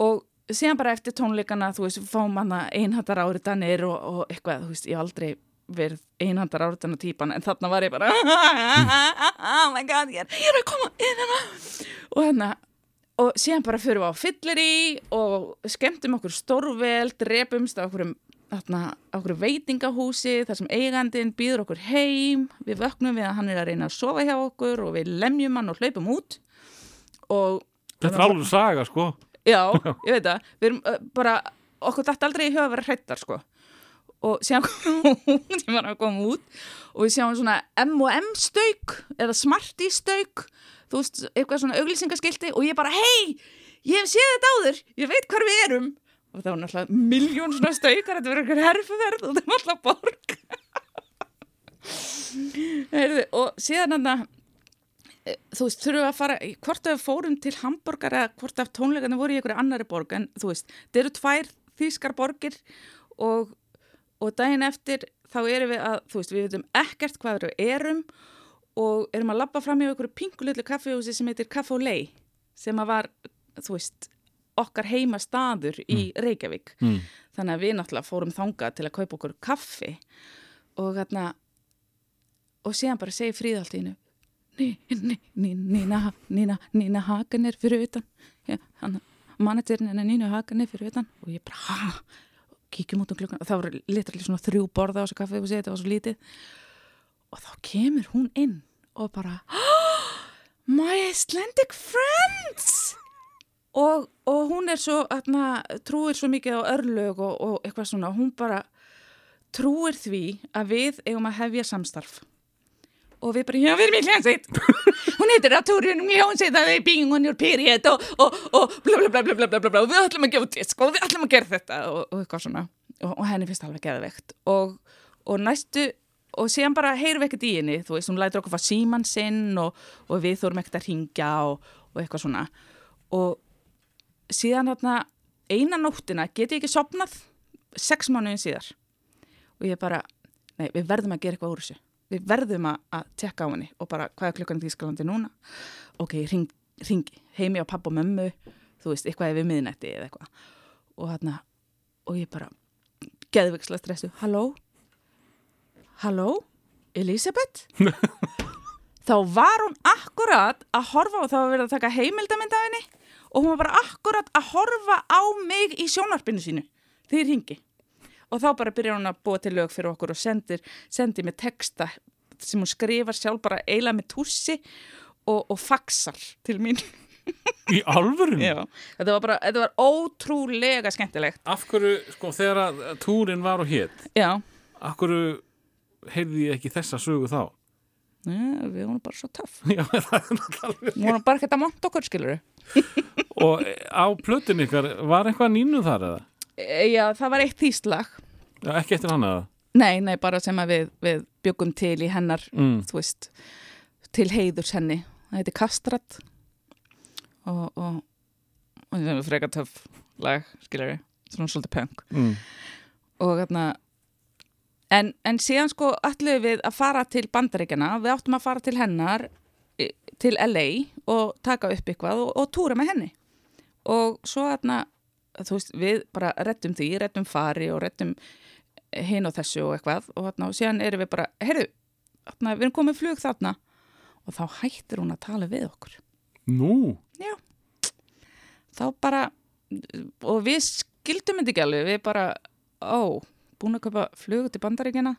Og síðan bara eftir tónleikana þú veist, fáum hann einhandar áriðanir og, og eitthvað, þú veist, ég aldrei verið einhandar áriðana típan en þarna var ég bara oh my god, ég er, að koma hana og hérna og síðan bara fyrir við á fyllir í og skemmtum okkur stórvel drepumst á okkur, þarna, okkur veitingahúsi þar sem eigandinn býður okkur heim við vöknum við að hann er að reyna að sofa hjá okkur og við lemjum hann og hlaupum út og Þetta er alveg saga, sko. Já, ég veit það. Við erum bara, okkur dætt aldrei í huga að vera hrættar, sko. Og síðan kom hún, sem var að koma út, og við sjáum svona M&M stauk, eða Smarty stauk, þú veist, eitthvað svona auglýsingaskilti, og ég bara, hei, ég hef séð þetta áður, ég veit hvar við erum. Og það var náttúrulega miljón svona staukar, þetta verður eitthvað herfuverð, og það var alltaf borg. Heyrðu, og síðan hann að, þú veist, þurfum við að fara hvort að við fórum til Hamburgar eða hvort af tónleikarnir voru í einhverju annari borg en þú veist, þetta eru tvær þýskar borgir og, og daginn eftir þá erum við að þú veist, við veitum ekkert hvað við erum og erum að labba fram í einhverju pingulitlu kaffehúsi sem heitir Café Lei sem að var, þú veist okkar heima staður í Reykjavík. Mm. þannig að við náttúrulega fórum þangað til að kaupa okkur kaffi og þarna og síðan bara segi fríðaltínu Ní, ní, ní, Nína, Nína, Nína Hagen er fyrir utan. Ja, managerinn hennar Nína Hagen er fyrir utan. Og ég bara, ha? Kíkjum út um klukkan og það voru litrali svona þrjú borða á þessu kaffi og þetta var svo lítið. Og þá kemur hún inn og bara My Icelandic Friends og, og hún er svo, atna, trúir svo mikið á örlög og, og eitthvað svona, hún bara trúir því að við eigum að hefja samstarf. Og við bara, já, við erum í hljansveit hún heitir að túrjunum í hljansveit að við erum being on your period og, og, og bla bla bla bla bla bla og við ætlum að gefa disk og við ætlum að gera þetta og, og eitthvað svona, og henni finnst alveg geðveikt. Og næstu og síðan bara heyrum við ekkert í henni þú veist, hún lætir okkur að fá síman sinn og við þurfum ekkert að ringja og eitthvað svona. Og síðan þarna eina nóttina get ég ekki sopnað sex mánuðin síðar. Og ég bara, nei, við verðum að gera eitthvað úr þessu. Við verðum að, að tekka á henni og bara, hvað er klukkan í Þýskalandi núna? Ok, ring, ring heimi á papp og mömmu þú veist, eitthvað er við miðnætti eða eitthvað. Og þarna, og ég bara geðviksla stressu, halló? Halló, Elisabeth þá var hún akkurat að horfa og það var verið að taka heimildammynd af henni og hún var bara akkurat að horfa á mig í sjónarpinu sínu þegar ég ringi og þá bara byrjar hún að búa til lög fyrir okkur og sendir, sendir með texta sem hún skrifar sjálf bara eiginlega með tússi og, og faxar til mín. Í alvörun? Já, þetta var bara, þetta var ótrúlega skemmtilegt. Af hverju, sko, þegar að túrin var og hétt, Já, af hverju heyrði ég ekki þessa sögu þá? Nei, við vorum bara svo töff Við vorum bara ekkert að monta okkur, skilur Og á plötin ykkar, var eitthvað nínu þar eða? Já, það var eitt þýslag ekki eftir hann eða? Nei, nei, bara sem að við, við byggum til í hennar, Mm. þú veist, til heiðurs henni. Það heiti Kastrat og, og, og það er frekar töff lag, skilur svona svolítið punk. Mm. Og þarna, en, en síðan sko allir við að fara til bandaríkjana, við áttum að fara til hennar, til LA og taka upp eitthvað og, og túra með henni. Og svo þarna, þú veist, við bara rettum því, rettum fari og rettum hinn og þessu og eitthvað og, þarna, og síðan erum við bara, heyrðu, þarna, við erum komið flug þarna og þá hættir hún að tala við okkur. Nú, Já. Þá bara, og við skildum þetta ekki alveg, við bara, ó, búin að köpa flug til bandaríkjana,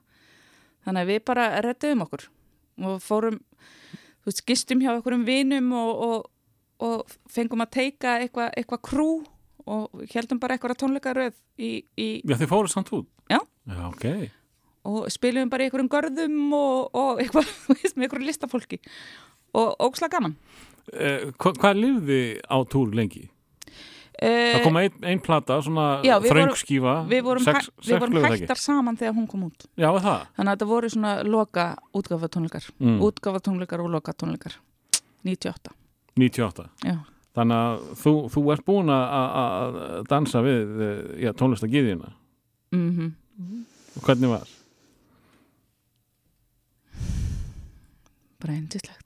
þannig að við bara rettum okkur og fórum, þú veist, gistum hjá einhverjum vinum og, og, og fengum að teika eitthvað eitthva krú og heldum bara eitthvað tónleikaröð í, í, já þið fóru samt út Já. Já, ok og spilum bara einhverjum görðum og, og eitthvað, þú veist, með einhverjum listafólki og ókslega gaman. eh, hva, Hvað lifði á túr lengi? Það kom ein, ein plata, svona þröngskífa við vorum, sex, hæ, við vorum hættar saman þegar hún kom út. Já, það Þannig að þetta voru svona loka útgáfatónleikar, Mm. útgáfatónleikar og lokatónleikar. 98, 98 já. Þannig að þú, þú ert búin að- dansa við já, tónlistagiðina Mm og hvernig var? Bara eindislegt.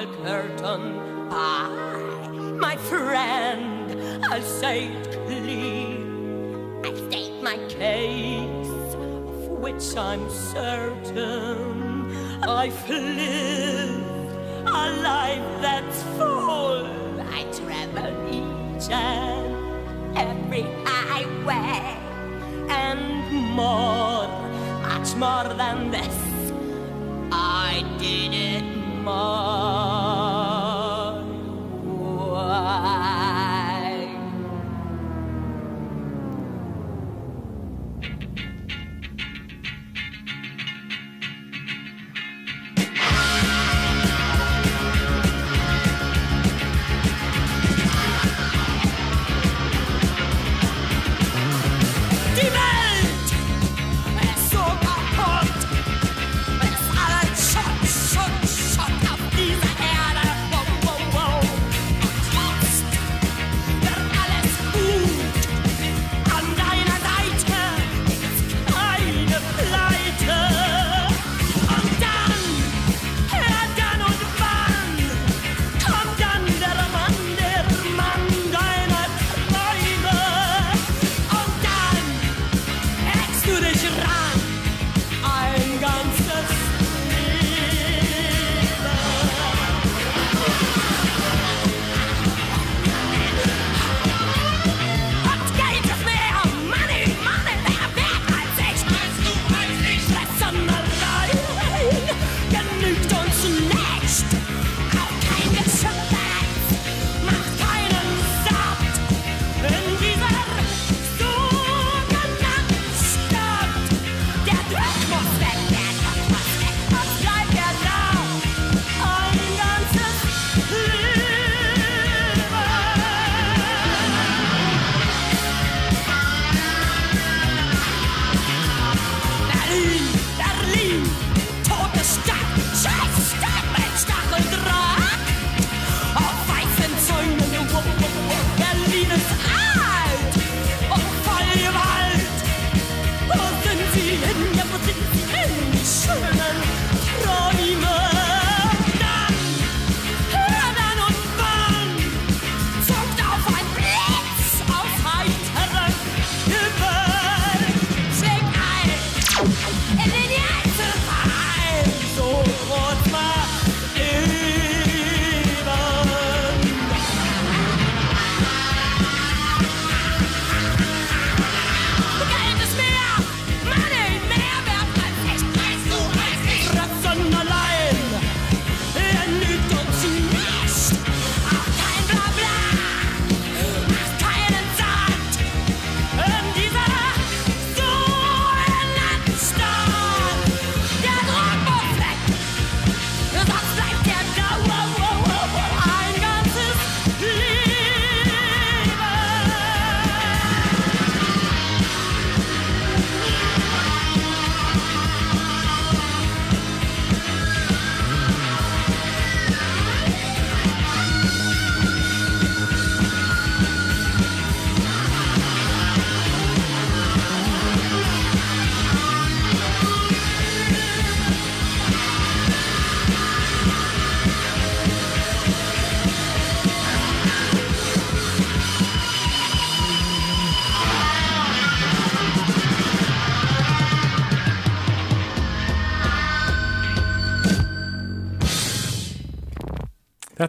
Final curtain. My friend, I'll say it clear. I state my case, of which I'm certain. I've lived a life that's full. I travel each and every highway and more, much more than this. I did it my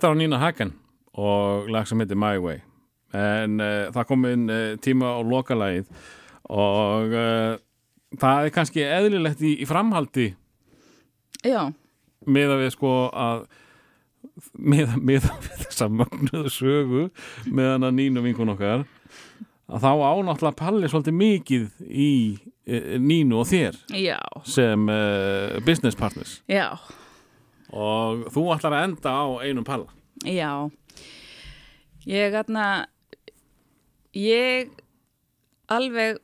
Þetta var Nina Hagen og lag sem heitir My Way. En uh, það kom inn uh, tíma á lokalagið og uh, það er kannski eðlilegt í, í framhaldi Já, með að við sko að með, með við þessa mögnuðu sögu með hana Nínu vinkun okkar að þá ánáttúrulega Palli svolítið mikið í Nínu og þér já, sem business partners. Já, og þú ætlar að enda á einum Palla já. Ég aðna, ég alveg,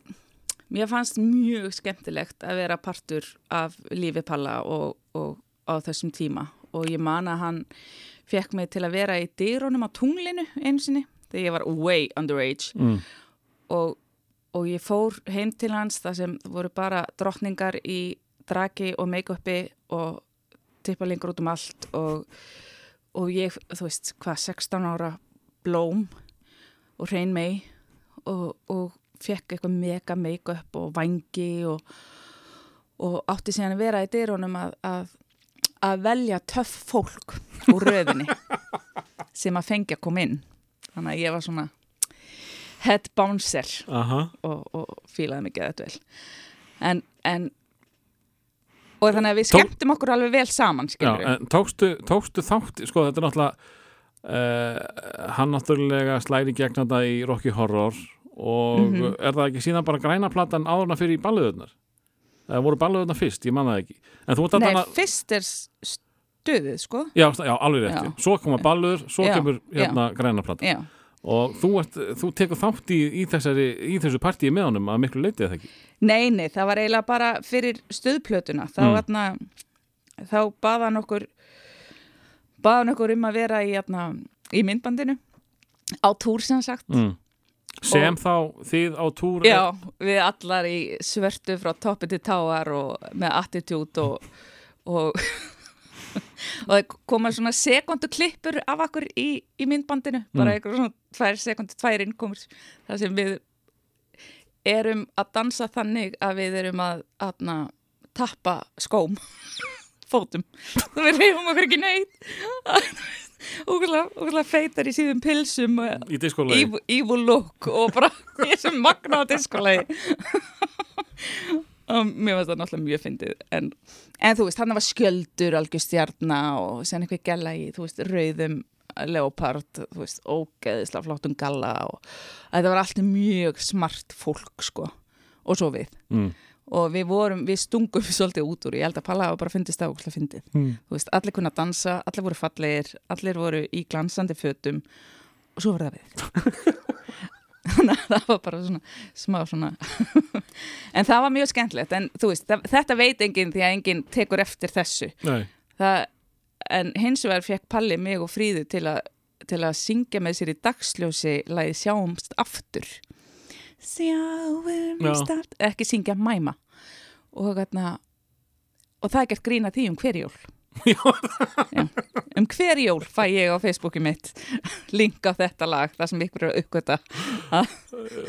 mér fannst mjög skemmtilegt að vera partur af lífi Palla og, og á þessum tíma og ég man að hann fekk mig til að vera í dýrónum á tunglinu einu sinni þegar ég var way underage mm. og, og ég fór heim til hans þar sem voru bara drottningar í draki og make-upi og tippalingur út um allt og, og ég, þú veist, hvað, 16 ára blóm og hrein mei og, og fekk eitthvað mega make-up og vangi og, og átti síðan að vera í dyrónum að, að, að velja töff fólk úr röðinni sem að fengi að koma inn. Þannig að ég var svona head bouncer og, og fílaði mikið þetta vel. En, en og þannig að við skemmtum okkur alveg vel saman Já, tókstu, tókstu þátt sko þetta er náttúrulega uh, hann náttúrulega slæri gegn þetta í Rocky Horror og Mhm. er það ekki síðan bara græna platan áðurna fyrir balluðunar það voru balluðunar fyrst, ég man það ekki. Nei, að fyrst er stuðið sko. Já, já, alveg rétt, Já. svo koma balluður svo Já, kemur hérna græna platan. Já, og þú, ert, þú tekur þátt í, í, þessari, í þessu partíi með honum að miklu leitið það ekki nei, nei, það var eiginlega bara fyrir stuðplötuna þá, Mm. mm. þá baða hann okkur baða hann okkur um að vera í, atna, í myndbandinu á túr sem sagt mm. sem þá þið á túr Já, við allar í svörtu frá toppi til táar og með attitude og, og, og það koma svona sekundu klippur af okkur í, í myndbandinu, bara Mm. eitthvað svona tvær sekundu, tvær innkomur. Þar sem við erum að dansa þannig að við erum að, að tappa skóm fótum, þannig við reyfum okkur ekki neitt. Og feitar í síðum pilsum í diskólagi. Evil, evil look og bara sem magna á diskolegi og mér finnst það náttúrulega mjög fyndið en, en þú veist, hann var skjöldur algjör stjarna og sen eitthvað gæla í þú veist, rauðum leopard, þú veist, ógeðislega flottum galla og þetta var allt mjög smart fólk sko og svo við mm. og við vorum, við stungum svolítið út úr, ég held að Palla bara fyndist það ógæslega fyndið Mm. þú veist, allir kunna dansa, allir voru fallegir allir voru í glansandi fötum og svo var það við það var bara svona smá svona. En það var mjög skemmtilegt. En þú veist, það, þetta veit enginn því að enginn tekur eftir þessu. Það, en hins vegar fekk Palli mig og Fríðu til að til að syngja með sér í dagsljósi lagið sjáumst aftur. Sjáumst Já. aftur. Ekki syngja mæma og, og það er gert grína því um hver jól. Já. Um hver jól fæ ég á Facebooki mitt link á þetta lag þar sem ykkur er að uppgöta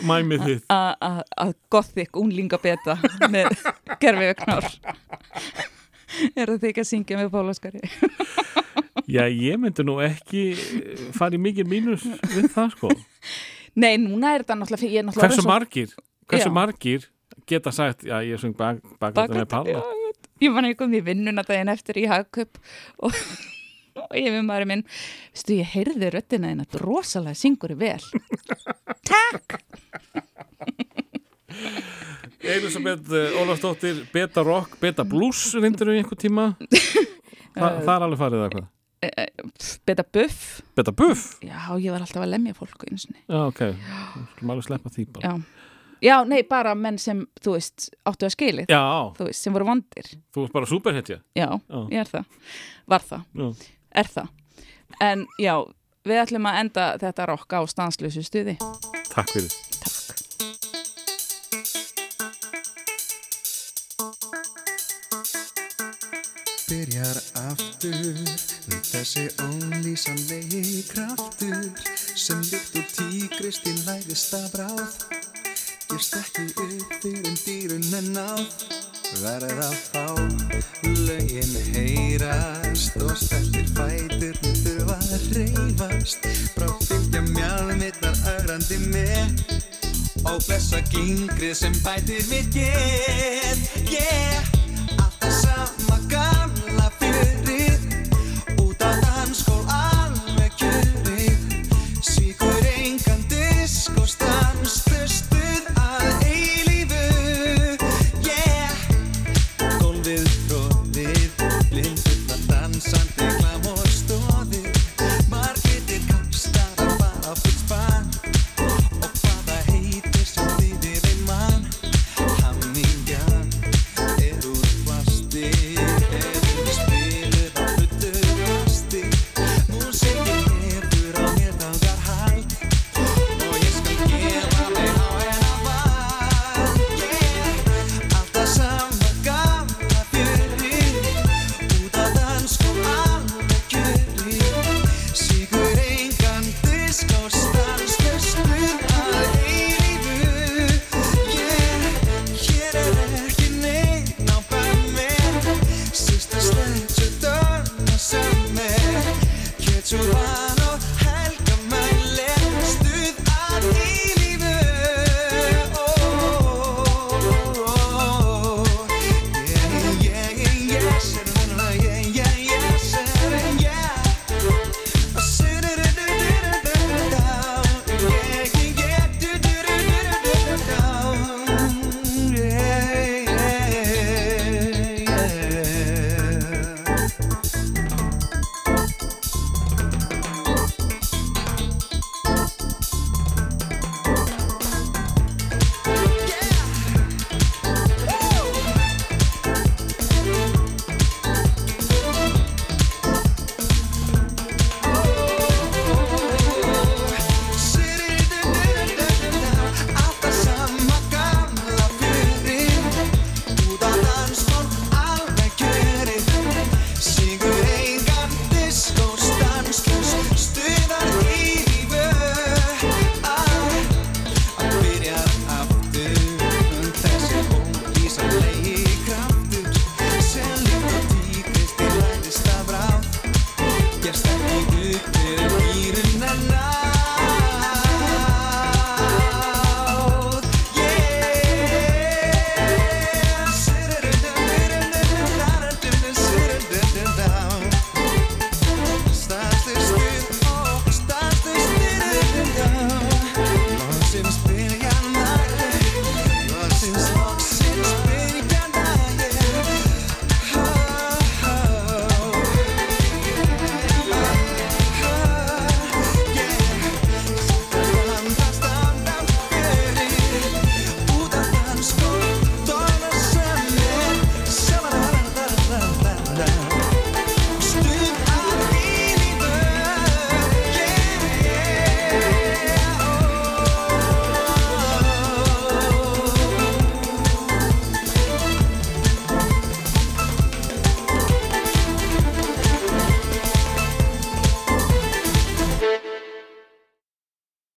mæmið þitt að- að að gothic unglingabeta með gerfi öknar er það ekki að syngja með Pálaskari Já, ég myndi nú ekki fara í mikið mínus við það sko. Nei, núna er þetta náttúrulega er Hversu margir, hversu Já. margir geta sagt, já, ég söng bak, baklæta með Palla Já, ég man ekki um því vinnuna daginn eftir í hagköp og, og ég við maður minn veistu, ég heyrði röddina þín að rosalega syngur vel. Takk! Elisabeth uh, Ólafsdóttir, Beta Rock, Beta Blues reyndir við einhver tíma. Þa, Það er alveg farið eða hvað? Eh, eh, Beta buff. Beta Buff? Já, ég var alltaf að lemja fólk einu sinni. Já, ok, skulum alveg sleppa því bara. Já. Já, nei, bara menn sem, þú veist, áttu að skilið Já, þú veist, sem voru vondir. Þú ert bara superhetja Já, Já. ég er það. Var það, Já. er það. En já, við ætlum að enda þetta rokk á stanslösu stuði. Takk fyrir. Byrjar aftur þessi ólýsanlegi kraftur sem líkt og tígrist í lægist af bráð Ég stekki upp fyrir dýrun en náð. Verð að fá lögin heyrast og stertir fæturni þurfa að reyfast frá fylgja mjálmittar ögrandi með. Og blessa gingrið sem bætir mitt get yeah. allt það sama gamla